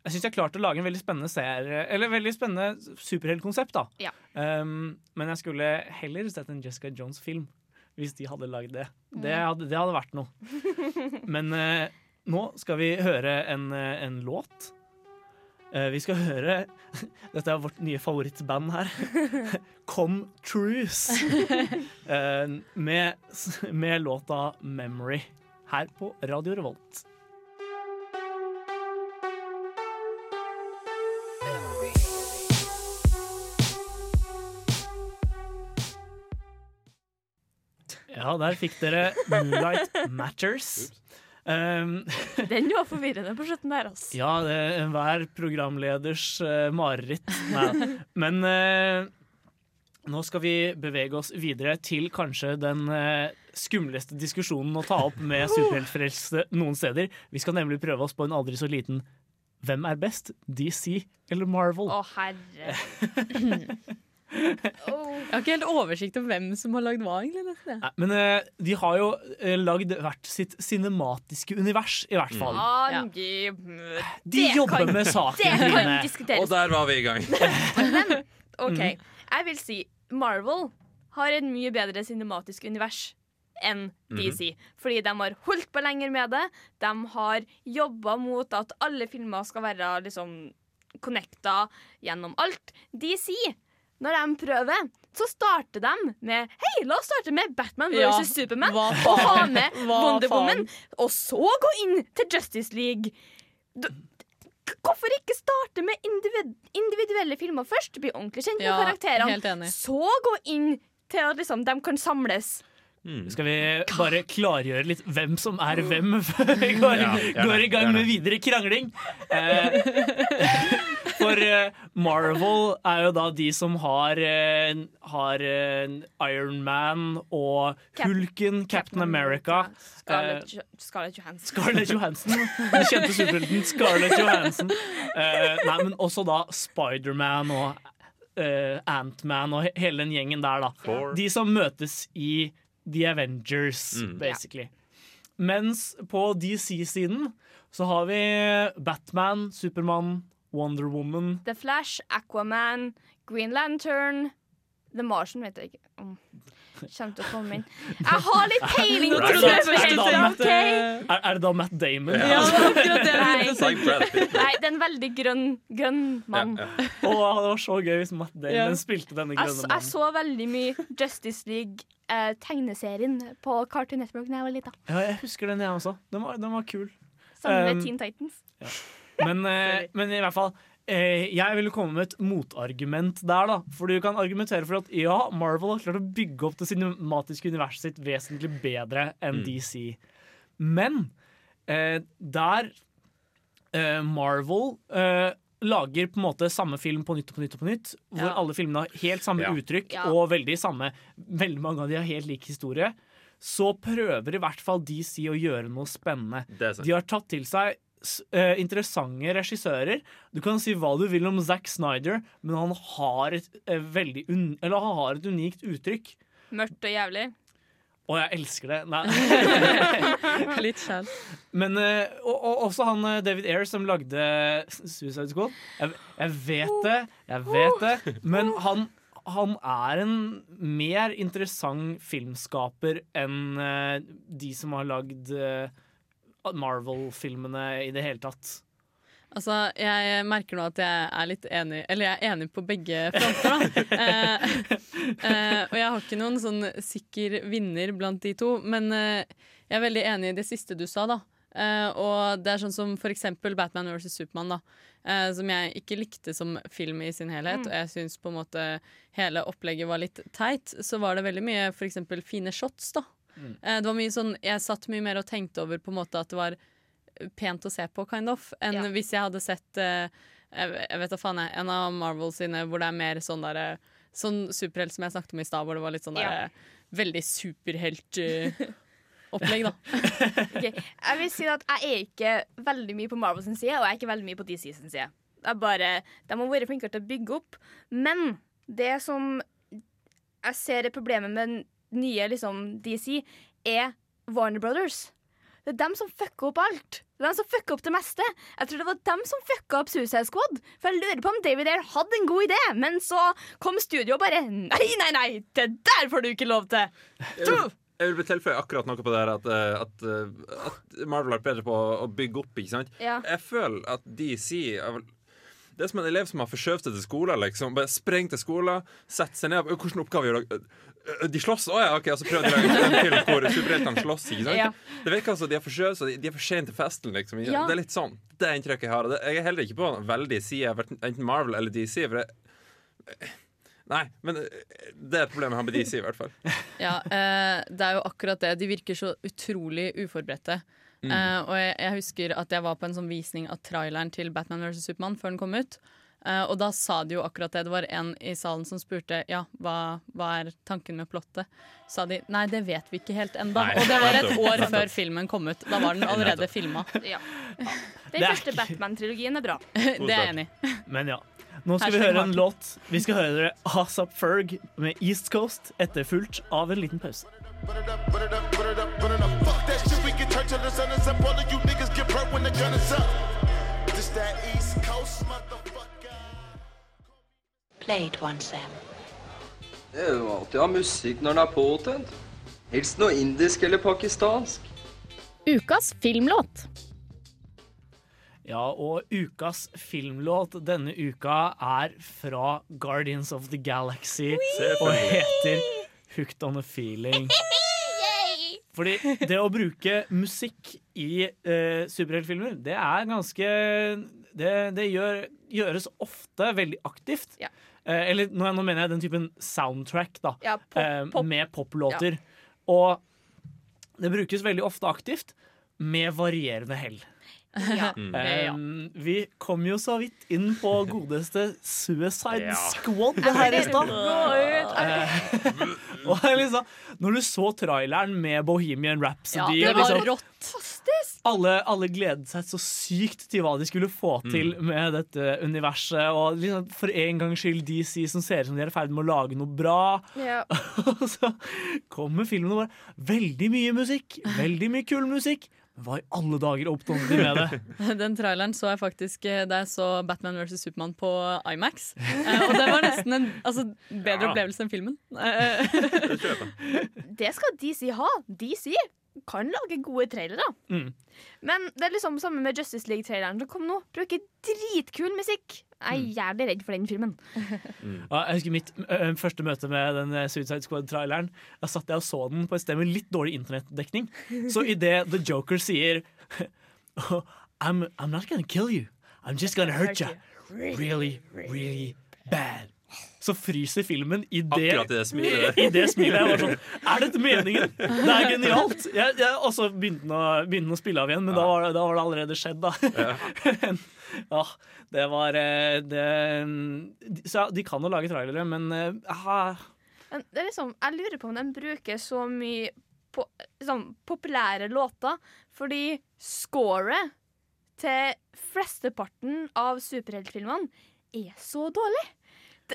jeg syns de har klart å lage en veldig spennende serie Eller veldig spennende superheltkonsept, da. Ja. Um, men jeg skulle heller sett en Jessica Jones-film hvis de hadde lagd det. Det hadde, det hadde vært noe. Men uh, nå skal vi høre en, eh, en låt. Eh, vi skal høre Dette er vårt nye favorittband her. Come Truce. Eh, med, med låta 'Memory' her på Radio Revolt. Ja, der fikk dere 'Moonlight Matters'. Um, Den var forvirrende på slutten der, altså. ja, det er enhver programleders uh, mareritt. Nei. Men uh, nå skal vi bevege oss videre til kanskje den uh, skumleste diskusjonen å ta opp med superheltfrelste noen steder. Vi skal nemlig prøve oss på en aldri så liten Hvem er best? DC eller Marvel? Å, herre. Jeg har ikke helt oversikt over hvem som har lagd hva, egentlig. Nei, Men eh, de har jo uh, lagd hvert sitt cinematiske univers, i hvert fall. Angi- De Det jobber kan- med saken, Det kan Trine. diskuteres. Og der var vi i gang. OK. Mhm. Jeg vil si Marvel har et mye bedre cinematisk univers enn DC. Fordi de har holdt på lenger med det. De har jobba mot at alle filmer skal være liksom connecta gjennom alt. DC, når de prøver, så starter de med Hei, la oss starte med Batman Ja, vs. Superman. hva Og ha med Wonder Woman. Og så gå inn til Justice League. Du, Hvorfor ikke starte med individ individuelle filmer først? Bli ordentlig kjent med Ja, karakterene. helt enig. Så gå inn til at liksom, de kan samles. Skal vi bare klargjøre litt hvem som er hvem, før vi går, Ja, går i gang med videre krangling? Eh, for eh, Marvel er jo da de som har, eh, har eh, Iron Man og Cap- Hulken, Captain America. Scarlett, Jo- Scarlett Johansson. Scarlett Johansson. Den kjente superhelten Scarlett Johansson. Eh, nei, men også da Spiderman og uh, Antman og he hele den gjengen der, da. Thor. De som møtes i The Avengers, Mm. basically. Mens på DC-siden så har vi Batman, Supermann, Wonder Woman The Flash, Aquaman, Green Lantern The Martian vet jeg ikke om kommer til å komme inn. Jeg har litt peiling Er det da- er Matt, er, er det da Matt Damon? Ja, akkurat det Nei. Nei, det er en veldig grønn, grønn mann. Ja, ja. Oh, det var så gøy hvis Matt Damon Ja. spilte denne grønne mannen. jeg så veldig mye Justice League-tegneserien på Cartoon Network da jeg var lita. Ja, jeg husker den, jeg også. Den var, den var kul. Sammen Um, med Teen Titans. Men, eh, men i hvert fall eh, Jeg ville komme med et motargument der, da. For du kan argumentere for at ja, Marvel har klart å bygge opp det cinematiske universet sitt vesentlig bedre enn Mm. DC. Men eh, der eh, Marvel eh, lager på en måte samme film på nytt og på nytt, og på nytt hvor Ja. alle filmene har helt samme Ja. uttrykk, Ja. og veldig samme Veldig mange av de har helt lik historie. Så prøver i hvert fall DC å gjøre noe spennende. De har tatt til seg eh, interessante regissører. Du kan si hva du vil om Zack Snyder, men han har et, uh, veldig un eller han har et unikt uttrykk. Mørkt og jævlig. Og jeg elsker det. Nei. Litt sjæl. Men uh, og, og også han David Ayer som lagde Suicide Squad. Jeg, jeg vet det, jeg vet det, men han han er en mer interessant filmskaper enn uh, de som har lagd eh, Marvel-filmene i det hele tatt. Altså, jeg merker nå at jeg er litt enig Eller jeg er enig på begge fronter, da. eh, eh, og jeg har ikke noen sånn sikker vinner blant de to, men eh, jeg er veldig enig i det siste du sa, da. Eh, og det er sånn som for eksempel Batman vs. Supermann, da. eh, som jeg ikke likte som film i sin helhet. Mm. Og jeg syns på en måte hele opplegget var litt teit. Så var det veldig mye for eksempel fine shots, da. Mm. Eh, det var mye sånn Jeg satt mye mer og tenkte over på en måte at det var pent å se på, kind of, enn Ja. hvis jeg hadde sett eh, jeg, vet da faen jeg, en av Marvel sine hvor det er mer sånn derre Sånn superhelt som jeg snakket om i stad, hvor det var litt sånn Ja. veldig superhelt-opplegg, da. okay. Jeg vil si at jeg er ikke veldig mye på Marvel sin side, og jeg er ikke veldig mye på DC sin side. Det er bare, De har vært flinkere til å bygge opp. Men det som jeg ser er problemet med nye liksom, DC, er Warner Brothers. Det er dem som fucker opp alt. Det er dem som fucker opp det meste. Jeg tror det var dem som fucka opp Suicide Squad. For jeg lurer på om David Air hadde en god idé, men så kom studio og bare Nei, nei, nei! Det der får du ikke lov til! Vil, jeg vil tilføye akkurat noe på det her at, eh, at, eh, at Marvel har vært bedre på å, bygge opp. ikke sant? Ja. Jeg føler at DC er det er som en elev som har forskjøvet seg til skolen. Liksom. Bare Sprengt til skolen, sett seg ned. Hvilken oppgave gjør dere? Øh, De slåss? Å ja, OK. Og så prøver de å lage en film hvor superheltene slåss. Ikke sant? Ja. Det virker altså, de er for sjøse, De er for sent til festen. Liksom. Ja. Det er litt sånn. Det er inntrykket jeg har. Jeg er heller ikke på veldig side enten Marvel eller DC. For det, nei, men øh, det er et problem jeg har med DC, i hvert fall. Ja, eh, det er jo akkurat det. De virker så utrolig uforberedte. Mm. Eh, og jeg, jeg husker at jeg var på en sånn visning av traileren til Batman vs. Supermann før den kom ut. Eh, og da sa de jo akkurat det. Det var en i salen som spurte Ja, hva, hva er tanken med plottet. Sa de nei, det vet vi ikke helt enda. Og det var et år før filmen kom ut. Da var den allerede filma. Ja. Den er første Batman-trilogien er bra. Det er jeg enig i. Men ja. Nå skal vi høre en låt. Vi skal høre dere Asap Ferg med East Coast, etterfulgt av en liten pause. Fuck that shit, we can turn till the sun is up. All of you niggas get burnt when the gun is up. This that East Play one, Sam. Det er jo alltid å ha musikk når den er påtent. Helst noe indisk eller pakistansk. Ukas filmlåt. Ja, og ukas filmlåt denne uka er fra Guardians of the Galaxy og heter Hooked on a Feeling. Fordi det å bruke musikk i eh, superheltfilmer, det er ganske Det, det gjør, gjøres ofte veldig aktivt. Ja. Eh, eller nå, nå mener jeg den typen soundtrack, da. Ja, pop- eh, pop. Med poplåter. Og det brukes veldig ofte aktivt, med varierende hell. Ja. Mm. Um, vi kom jo så vidt inn på godeste Suicide Ja. Squad her i stad. Eh, og liksom, når du så traileren med Bohemian Rhapsody Ja, det var liksom, rått. alle, alle gledet seg så sykt til hva de skulle få Mm. til med dette universet. Og liksom, for en gangs skyld DC som ser ut som de er i ferd med å lage noe bra. Ja. Og så kommer filmen og bare Veldig mye musikk, veldig mye kul musikk. Hva i alle dager oppnådde de med det? Den traileren så jeg faktisk eh, da jeg så Batman vs. Supermann på IMAX. Eh, og det var nesten en altså, bedre Ja. opplevelse enn filmen. Det skal DC ha. DC kan lage gode trailere. Mm. Men det er liksom samme med Justice League-traileren som kom nå. Bruker dritkul musikk. Jeg er jævlig redd for den filmen. Ja, jeg husker mitt ø, første møte med den eh, Suicide Squad-traileren. Da satt jeg og så den på et sted med litt dårlig internettdekning. Så idet The Joker sier oh, I'm, I'm not gonna kill you. I'm just gonna hurt you. Really, really bad. Så fryser filmen i det, Akkurat i det smilet. I det smilet. Jeg var sånn Er dette meningen? Det er genialt! Jeg, jeg også begynte å, å spille av igjen, men da, var da var det allerede skjedd, da. Ja, det var eh, det, Så ja, de kan jo lage trailere, men ah, det er liksom, jeg lurer på om de bruker så mye på, sånn, populære låter, fordi scoret til flesteparten av superheltfilmene er så dårlig.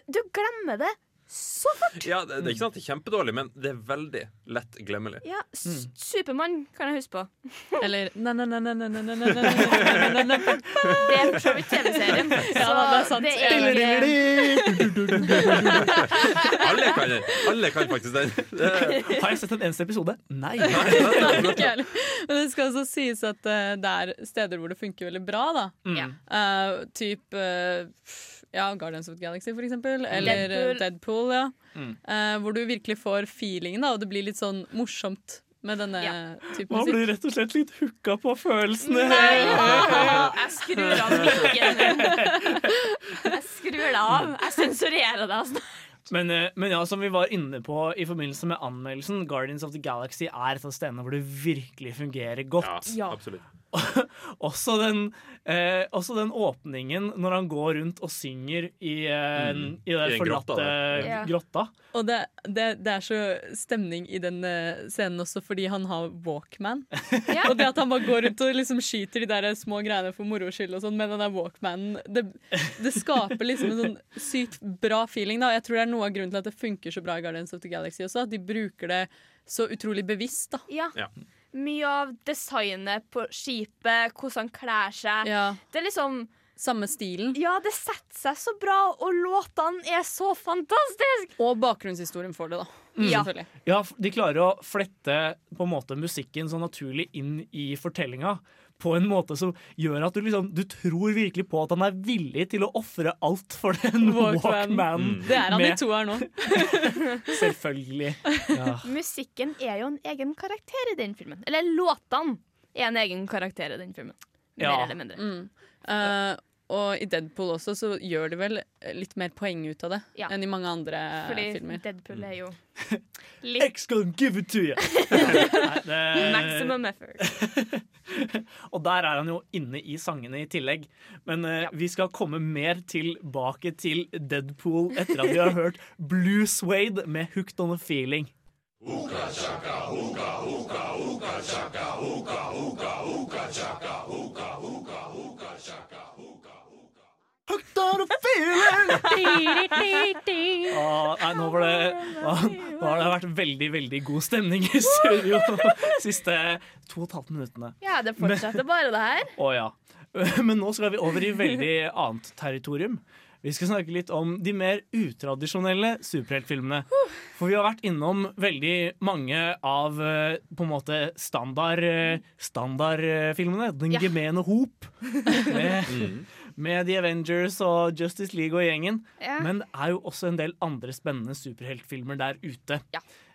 Du glemmer det så fort! Ja, det, det, er ikke sant det er kjempedårlig, men det er veldig lett glemmelig. Ja, S Supermann kan jeg huske på. Eller Det er for så vidt TV-serien. Så det er sant Alle kan alle kan faktisk den. Har jeg sett en eneste episode? Nei. Men det skal altså sies at det er steder hvor det funker veldig bra, da. Typ ja, Guardians of the Galaxy, for eksempel. Eller Deadpool. Deadpool, Deadpool ja. Mm. Uh, hvor du virkelig får feelingen, da, og det blir litt sånn morsomt med denne type Man blir rett og slett litt hooka på følelsene. Nei! Jeg skrur av mikken. Jeg skrur det av. Jeg sensurerer det. Altså. Men, eh, men ja, som vi var inne på i forbindelse med anmeldelsen, Guardians of the Galaxy er et av stedene hvor det virkelig fungerer godt. Ja. Absolutt. Også den, eh, også den åpningen når han går rundt og synger i, eh, Mm. i den forlatte grotta. Ja. Og det, det, det er så stemning i den eh, scenen også fordi han har Walkman. Ja. Og det at han bare går rundt og liksom skyter de der små greiene for moro skyld og sånn med den der Walkmanen, det, det skaper liksom en sånn sykt bra feeling. da Jeg tror det er noe av grunnen til at det funker så bra i Guardians of the Galaxy også, at de bruker det så utrolig bevisst. da Ja. Ja. Mye av designet på skipet, hvordan han kler seg. Ja. Det er liksom Samme stilen. Ja, det setter seg så bra, og låtene er så fantastiske! Og bakgrunnshistorien for det, da. Mm. Ja. Ja, de klarer å flette på en måte musikken så naturlig inn i fortellinga. På en måte som gjør at du liksom Du tror virkelig på at han er villig til å ofre alt for den Walkman. Walkman. Mm. Det er han i to toeren nå. Selvfølgelig. Ja. Musikken er jo en egen karakter i den filmen. Eller låtene er en egen karakter i den filmen. Mer Ja. eller mindre. Mm. Eh, og i Deadpool også så gjør de vel litt mer poeng ut av det Ja. enn i mange andre Fordi filmer. Deadpool er jo litt X gonna give it to you! Maximum effort. Og der er han jo inne i sangene i tillegg. Men eh, vi skal komme mer tilbake til Deadpool etter at vi har hørt Blue Suede med Hooked on a Feeling. Hooked on a feeling! Ah, nei, nå, var det, nå, nå har det vært veldig, veldig god stemning i studio de siste to og et halvt minuttene. Ja, det fortsetter bare det her. Å ja. Men nå skal vi over i veldig annet territorium. Vi skal snakke litt om de mer utradisjonelle superheltfilmene. For vi har vært innom veldig mange av eh, på en måte standard eh, standardfilmene. Den Ja. gemene hop. Med, med The Avengers og Justice League og gjengen. Ja. Men det er jo også en del andre spennende superheltfilmer der ute.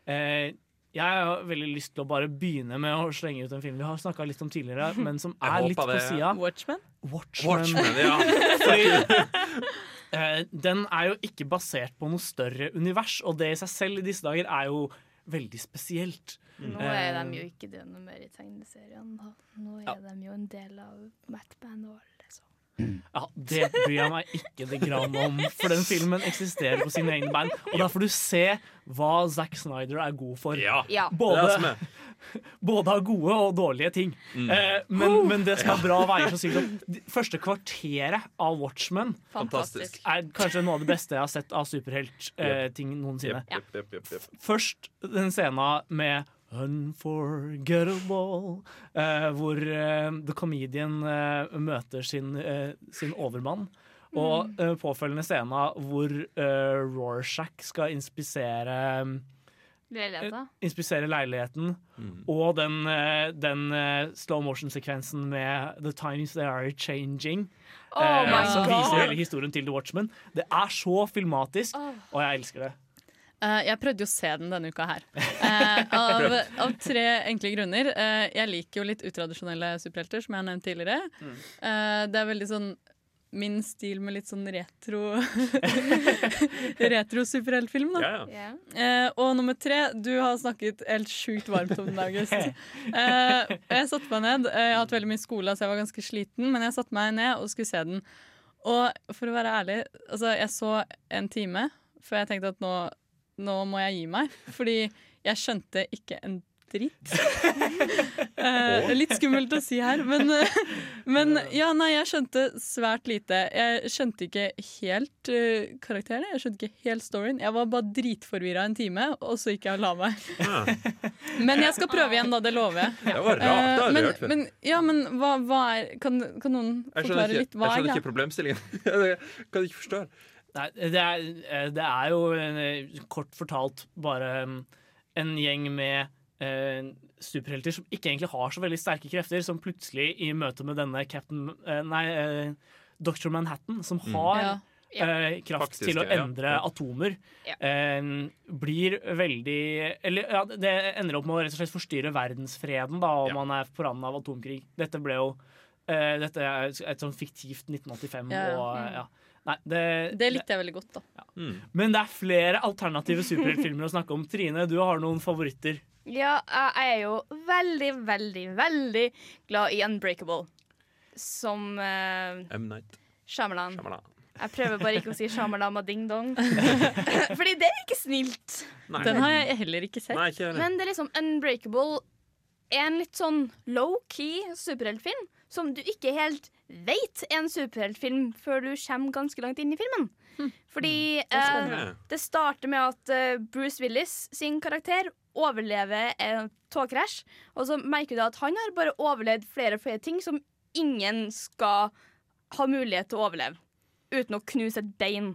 Eh, jeg har veldig lyst til å bare begynne med å slenge ut en film vi har snakka litt om tidligere, men som er litt på sida. Watchmen? Watchmen. Watchmen, ja. Fordi, eh, den er jo ikke basert på noe større univers, og det i seg selv i disse dager er jo veldig spesielt. Nå Eh, er de jo ikke det noe mer i tegneseriene. Nå er Ja. de jo en del av Batman og alle så. Ja, Det bryr jeg meg ikke det grann om, for den filmen eksisterer på sine egne bein. Og da får du se hva Zack Snyder er god for. Ja, Ja. det er det som Både, både av gode og dårlige ting. Mm. Eh, men, men det som er bra, veier så sykt opp. Første kvarteret av Watchmen Fantastisk. er kanskje noe av det beste jeg har sett av superheltting noensinne. Jepp, jepp. Først den scena med Unforgettable, eh, hvor eh, The Comedian eh, møter sin, eh, sin overmann. Og eh, påfølgende scene hvor eh, Rorschach skal inspisere Leiligheten. Inspisere leiligheten. Mm. Og den, eh, den eh, slow motion-sekvensen med The Times They Are Changing. Oh eh, som viser hele historien til The Watchmen. Det er så filmatisk, og jeg elsker det. Eh, jeg prøvde jo å se den denne uka her. Uh, av, av tre enkle grunner. Uh, jeg liker jo litt utradisjonelle superhelter, som jeg har nevnt tidligere. Eh, det er veldig sånn min stil med litt sånn retro Retro-superheltfilm, da. Yeah. Ja. Eh, og nummer tre, du har snakket helt sjukt varmt om den, August. Eh, jeg satte meg ned. Eh, Jeg har hatt veldig mye skole, så jeg var ganske sliten, men jeg satte meg ned og skulle se den. Og for å være ærlig, altså, jeg så en time før jeg tenkte at nå, nå må jeg gi meg. Fordi jeg skjønte ikke en dritt. uh, litt skummelt å si her, men, uh, men ja, nei, jeg skjønte svært lite. Jeg skjønte ikke helt uh, karakterene, jeg skjønte ikke helt storyen. Jeg var bare dritforvirra en time, og så gikk jeg og la meg. Men jeg skal prøve igjen, da. Det lover jeg. Det var rart, det har jeg hørt før. Men, ja, men hva, hva er Kan, kan noen forklare ikke, litt? Hva jeg er skjønner ikke problemstillingen. Jeg kan ikke forstå. Nei, det er, eh, det er jo eh, kort fortalt bare mm, en gjeng med eh, superhelter som ikke egentlig har så veldig sterke krefter, som plutselig i møte med denne Captain eh, Nei, eh, Dr. Manhattan, som Mm. har Ja. eh, kraft Faktisk, til å endre Ja. atomer, eh, blir veldig Eller ja, det ender opp med å rett og slett forstyrre verdensfreden, da, om Ja. man er på randen av atomkrig. Dette ble jo eh, Dette er et sånn fiktivt 1985, Ja, ja. og ja. Nei, det, Det likte jeg veldig godt, da. Mm. men det er flere alternative superheltfilmer å snakke om. Trine, du har noen favoritter. Ja, jeg er jo veldig, veldig, veldig glad i Unbreakable. Som uh, M. Night Shyamalan. Shyamalan. Jeg prøver bare ikke å si Shamalama ding dong. Fordi det er ikke snilt. Nei. Den har jeg heller ikke sett. Nei, ikke. Men det er liksom Unbreakable er en litt sånn low-key superheltfilm som du ikke helt vet er en superheltfilm før du kommer ganske langt inn i filmen. Fordi er spennende. eh, det starter med at eh, Bruce Willis sin karakter overlever en togkrasj, og så merker du at han har bare overlevd flere og flere ting som ingen skal ha mulighet til å overleve. Uten å knuse et bein.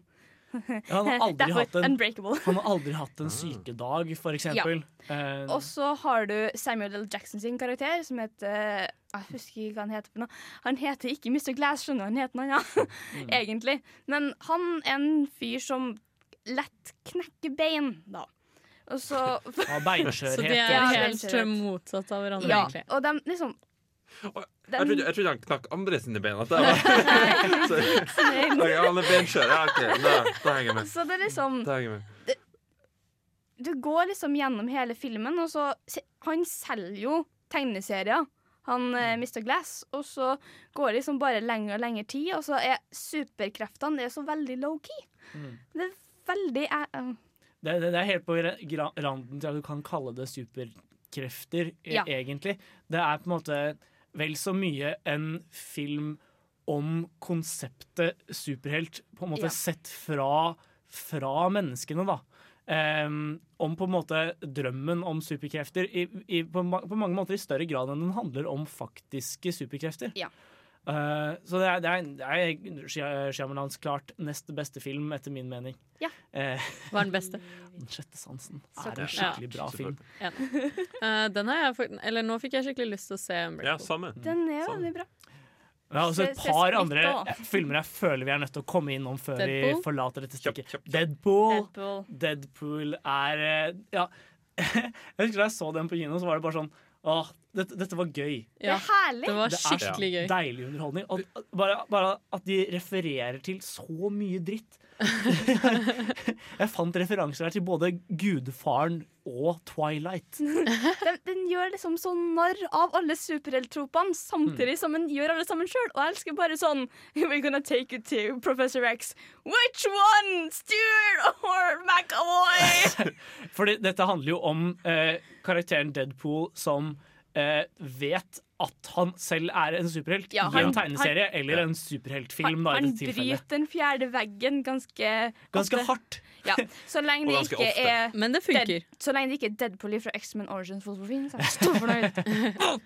Ja, han, har aldri hatt en, unbreakable. han har aldri hatt en sykedag, for eksempel. Eh, Og så har du Samuel L. Jackson sin karakter, som heter Jeg husker ikke hva han heter. for noe. Han heter ikke Mr. Glass, skjønner du. Han heter noe annet, egentlig. Men han er en fyr som lett knekker bein, da. Og så Ja, beinskjørhet. Så de er helt motsatt av hverandre, Ja, egentlig. og de liksom Jeg trodde, jeg trodde han knakk andre sine bein. At det var. Han er benskjør. Ja, OK. Da, da henger jeg med. Så det er liksom Da henger jeg med. Du går liksom gjennom hele filmen, og så Han selger jo tegneserier, han eh, mister Glass, og så går det liksom bare lenger og lenger tid, og så er superkreftene det er så veldig low-key. Mm. Det er veldig eh, eh, Det, det, det er helt på randen til at du kan kalle det superkrefter, e Ja. egentlig. Det er på en måte vel så mye en film om konseptet superhelt, på en måte Ja. sett fra, fra menneskene, da. Em, om på en måte drømmen om superkrefter i, i, på, på mange måter i større grad enn den handler om faktiske superkrefter. Ja. Uh, så det er, det er, det er Shyamalans klart nest beste film, etter min mening. Ja. Eh, Hva er den beste? Den sjette sansen Så er en skikkelig Ja. bra film. Ja. Uh, den har jeg Eller nå fikk jeg skikkelig lyst til å se Ja, samme. Den er veldig bra. Vi altså et par andre filmer jeg føler vi er nødt til å komme innom før vi forlater dette stykket. Deadpool. Deadpool. Deadpool er eh, Ja. Jeg husker da jeg så den på kino, så var det bare sånn Åh, dette, dette var gøy. Det er herlig. Det var skikkelig gøy. deilig underholdning. Og bare, bare at de refererer til så mye dritt. jeg fant referanser her til både Gudfaren og Twilight. Den, den gjør liksom så narr av alle superhelttropene, samtidig som den gjør alle sammen sjøl. Og jeg elsker bare sånn We're gonna take you to Professor X. Which one? Stuart or McAvoy? Fordi dette handler jo om eh, karakteren Deadpool som eh, vet at han selv er en superhelt Ja, i en tegneserie han- eller en superheltfilm. Han, han bryter den fjerde veggen ganske Ganske ofte. hardt. Ja, så lenge det ikke ofte. er Men det funker. Dead, Så lenge det ikke er Deadpool fra X-Men Origins Fotballfilm, så er jeg stor fornøyd.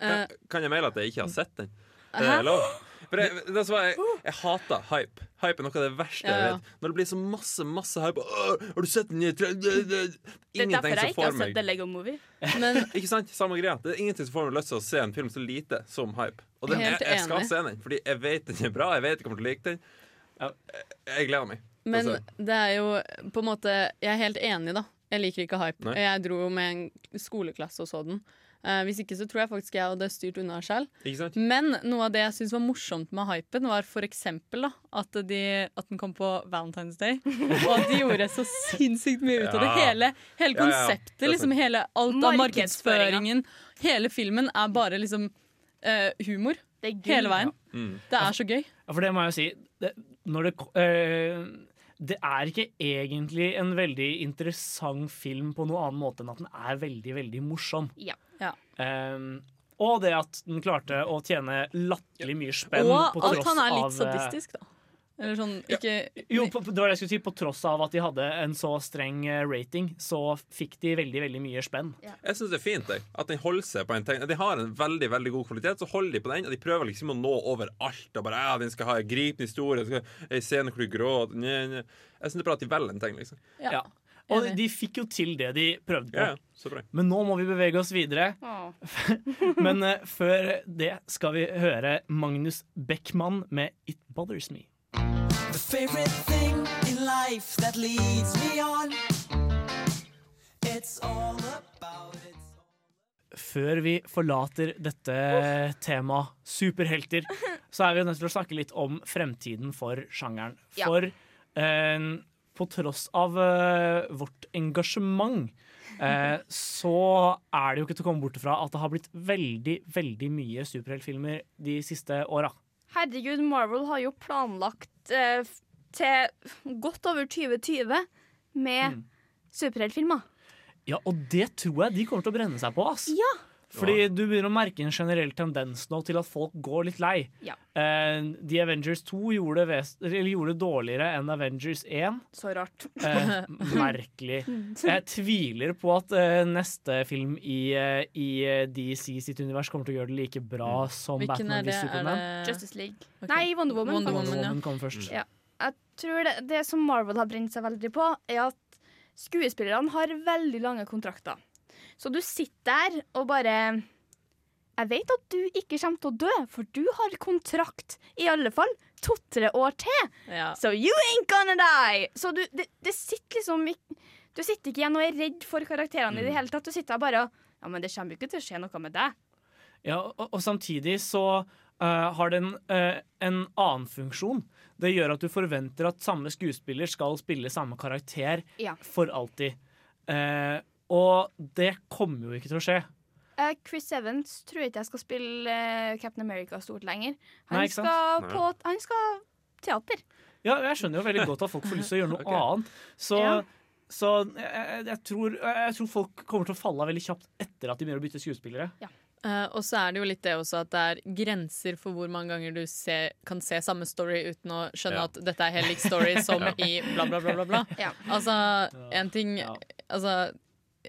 Kan, kan jeg melde at jeg ikke har sett den? Det Er lov? For jeg, det som er, jeg, jeg hater hype. Hype er noe av det verste jeg vet. Når det blir så masse masse hype «Åh, Har du sett den nye tra- Det er Ingenting derfor jeg som ikke får har sett meg The Lego Movie. Ikke sant? Samme greia. Det er ingenting som får meg lyst til å se en film så lite som hype. Og den, jeg, Helt jeg skal enig. se den, fordi jeg vet den er bra. Jeg vet jeg kommer til å like den. Jeg, jeg gleder meg. Men det er jo på en måte Jeg er helt enig, da. Jeg liker ikke hype. Nei. Jeg dro jo med en skoleklasse og så den. Eh, hvis ikke så tror jeg faktisk jeg hadde styrt unna selv. Men noe av det jeg syns var morsomt med hypen, var for eksempel da, at, de, at den kom på Valentine's Day. Og at de gjorde så sinnssykt mye ut av det. Hele, hele konseptet, ja, ja. liksom hele, alt av Markedsføringen. Hele filmen er bare liksom uh, humor. Er. Hele veien. Mm. Det er så gøy. Ja, for det må jeg jo si. Det, når det, eh, det er ikke egentlig en veldig interessant film på noen annen måte enn at den er veldig, veldig morsom. Ja. Um, og det at den klarte å tjene latterlig mye spenn Og på at tross han er litt av eh, sadistisk, da. Eller sånn ikke Jo, på, det var det jeg skulle si. På tross av at de hadde en så streng eh, rating, så fikk de veldig veldig mye spenn. Jeg syns det er fint jeg, at den holder seg på en tegn. De har en veldig veldig god kvalitet, så holder de på den. Og de prøver liksom å nå over alt. Og bare, ja, Den skal ha en gripende historie, den skal ha en scene hvor du gråter Nye, nye. Jeg syns det er bra at de velger en ting. liksom Ja. Og de fikk jo til det de prøvde på. Ja, ja, så bra. Men nå må vi bevege oss videre. Men uh, før det skal vi høre Magnus Beckmann med 'It Bothers Me'. Favorite thing in life that leads me on. It's all about it. Før vi forlater dette temaet superhelter, så er vi nødt til å snakke litt om fremtiden for sjangeren. Ja. For eh, på tross av eh, vårt engasjement, eh, så er det jo ikke til å komme bort fra at det har blitt veldig, veldig mye superheltfilmer de siste åra. Herregud, Marvel har jo planlagt eh, til godt over 2020 med superheltfilmer. Ja, og det tror jeg de kommer til å brenne seg på. ass. Ja, Fordi du begynner å merke en generell tendens nå til at folk går litt lei. Ja. Uh, The Avengers 2 gjorde, gjorde dårligere enn Avengers 1. Så rart. Uh, merkelig. Jeg tviler på at uh, neste film i, i DC sitt univers kommer til å gjøre det like bra som Hvilken Batman v? Er Superman. det Justice League. Okay. Nei, Wonder Woman. Wonder. Woman, ja. Woman kommer først. Ja. Jeg tror det, det som Marvel har brent seg veldig på, er at skuespillerne har veldig lange kontrakter. Så du sitter der og bare Jeg vet at du ikke kommer til å dø, for du har kontrakt i alle fall to-tre år til. Ja. So you ain't gonna die! Så du, det, det sitter liksom Du sitter ikke igjen og er redd for karakterene i det hele tatt. Du sitter der bare og Ja, men det kommer jo ikke til å skje noe med deg. Ja, og, og samtidig så Uh, har den uh, en annen funksjon. Det gjør at du forventer at samme skuespiller skal spille samme karakter Ja. for alltid. Eh, og det kommer jo ikke til å skje. Uh, Chris Evans tror ikke jeg skal spille uh, Captain America stort lenger. Han, Nei, ikke sant? skal, på, han skal teater. Ja, jeg skjønner jo veldig godt at folk får lyst til å gjøre noe annet. Så, Ja. så jeg, jeg, tror, jeg tror folk kommer til å falle av veldig kjapt etter at de begynner å bytte skuespillere. Eh, og så er det jo litt det også at det er grenser for hvor mange ganger du se, kan se samme story uten å skjønne Ja. at dette er helt lik story som Ja. i bla, bla, bla. bla, bla. Ja. Altså, en ting Altså,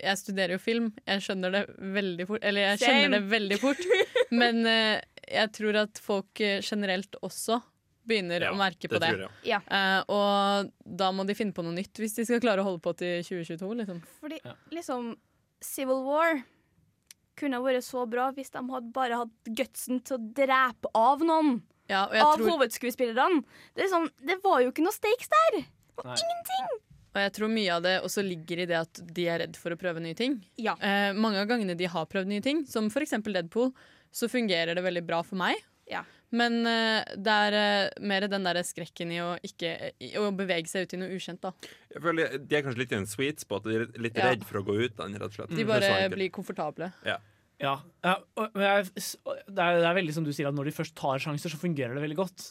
jeg studerer jo film. Jeg skjønner det veldig fort. Eller jeg Same. skjønner det veldig fort. Men uh, jeg tror at folk eh, generelt også begynner Ja, å merke det på det. Ja. Uh, og da må de finne på noe nytt hvis de skal klare å holde på til 2022. Liksom. Fordi liksom Civil War kunne vært så bra hvis de hadde bare hatt gutsen til å drepe av noen. Ja, og jeg av tror- hovedskuespillerne. Det, sånn, det var jo ikke noe stakes der. Nei. Ingenting. Og jeg tror mye av det også ligger i det at de er redd for å prøve nye ting. Ja. Eh, mange av gangene de har prøvd nye ting, som f.eks. Deadpool, så fungerer det veldig bra for meg. Ja. Men eh, det er eh, mer den der skrekken i å, ikke, i å bevege seg ut i noe ukjent. da. Jeg føler De er kanskje litt i en sweet spot. De er litt Ja. redd for å gå ut den, rett og slett. De Det er bare så enkelt. blir komfortable. Ja. Ja, ja og men jeg, det, er, det er veldig som du sier at når de først tar sjanser, så fungerer det veldig godt.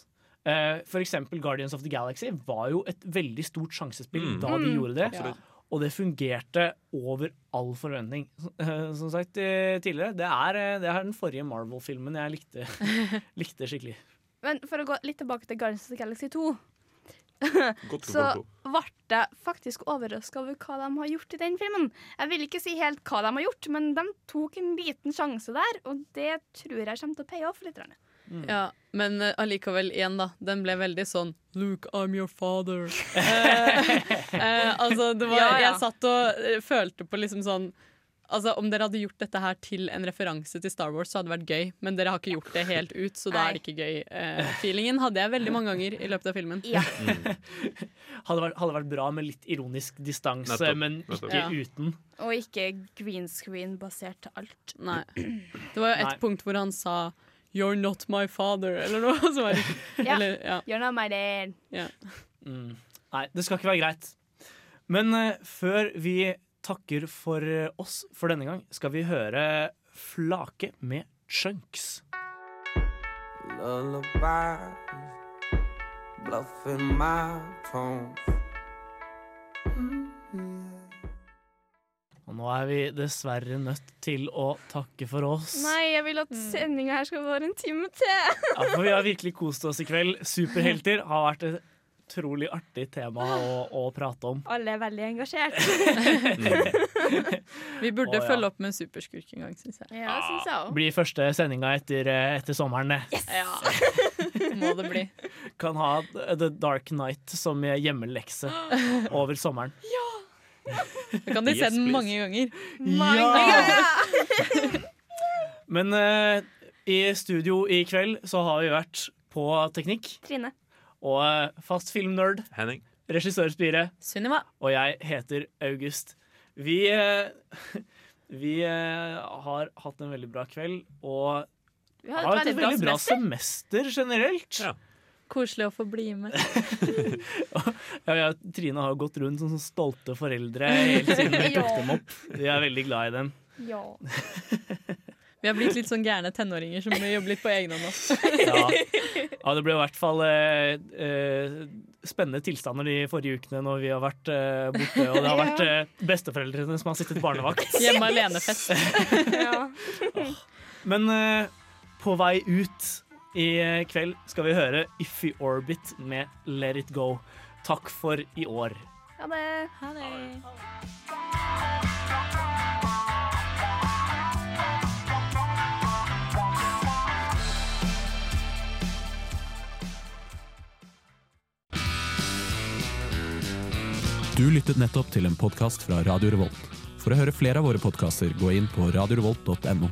Eh, for eksempel Guardians of the Galaxy var jo et veldig stort sjansespill Mm. da de Mm. gjorde det. Absolutt. Og det fungerte over all forventning. Eh, Som sagt eh, tidligere, det er, eh, det er den forrige Marvel-filmen jeg likte, likte skikkelig. Men for å gå litt tilbake til Guardians of the Galaxy 2 Så ble jeg faktisk overraska over hva de har gjort i den filmen. Jeg vil ikke si helt hva de har gjort, men de tok en liten sjanse der, og det tror jeg kommer til å paye off litt. Grann. Ja, Men eh, allikevel, igjen, da. Den ble veldig sånn Luke, I'm your father. eh, eh, altså, det var Ja, ja. Jeg satt og eh, følte på liksom sånn Altså, Om dere hadde gjort dette her til en referanse til Star Wars, så hadde det vært gøy. Men dere har ikke gjort det helt ut, så da er det ikke gøy. Eh, feelingen hadde jeg veldig mange ganger i løpet av filmen. Hadde vært, hadde vært bra med litt ironisk distanse, Nettopp, men nettopp. ikke Ja. uten. Og ikke green screen basert til alt. Nei. Det var jo et Nei. punkt hvor han sa 'You're not my father', eller noe. Som er, Ja. eller, ja. You're not my dad. Ja. Mm. Nei, det skal ikke være greit. Men uh, før vi takker for eh, oss for denne gang, skal vi høre Flake med Chunks. Lullabies, bluffing my tones. Nå er vi dessverre nødt til å takke for oss. Nei, jeg vil at sendinga her skal vare en time til. Ja, for vi har virkelig kost oss i kveld. Superhelter har vært et utrolig artig tema å, å prate om. Alle er veldig engasjert. Vi burde Å, ja. følge opp med Superskurk en gang, syns jeg. Ja, synes jeg også. Blir første sendinga etter, eh, etter sommeren. det. Ja. Må det bli. Kan ha The Dark Night som hjemmelekse over sommeren. Da kan de se den mange ganger. Ja! Men uh, i studio i kveld så har vi vært på teknikk. Trine. Og uh, fast filmnerd. Henning. Regissørspire. Sunniva. Og jeg heter August. Vi, uh, vi har hatt en veldig bra kveld, og Vi har har hatt et veldig bra semester generelt. Koselig å få bli med. Ja, ja, Trine har gått rundt som stolte foreldre helt siden vi tok dem opp. Vi er veldig glad i dem. Ja. Vi har blitt litt sånn gærne tenåringer som jobber jobbe litt på egen hånd. Ja. ja, det ble i hvert fall eh, eh, spennende tilstander de forrige ukene når vi har vært eh, borte, og det har vært eh, besteforeldrene som har sittet barnevakt. Hjemme alene-fest. Men eh, på vei ut i eh, kveld skal vi høre Iffy Orbit med Let It Go. Takk for i år. Ha det. Ha det. Du lyttet nettopp til en podkast fra Radio Revolt. For å høre flere av våre podkaster, gå inn på radiorevolt.no.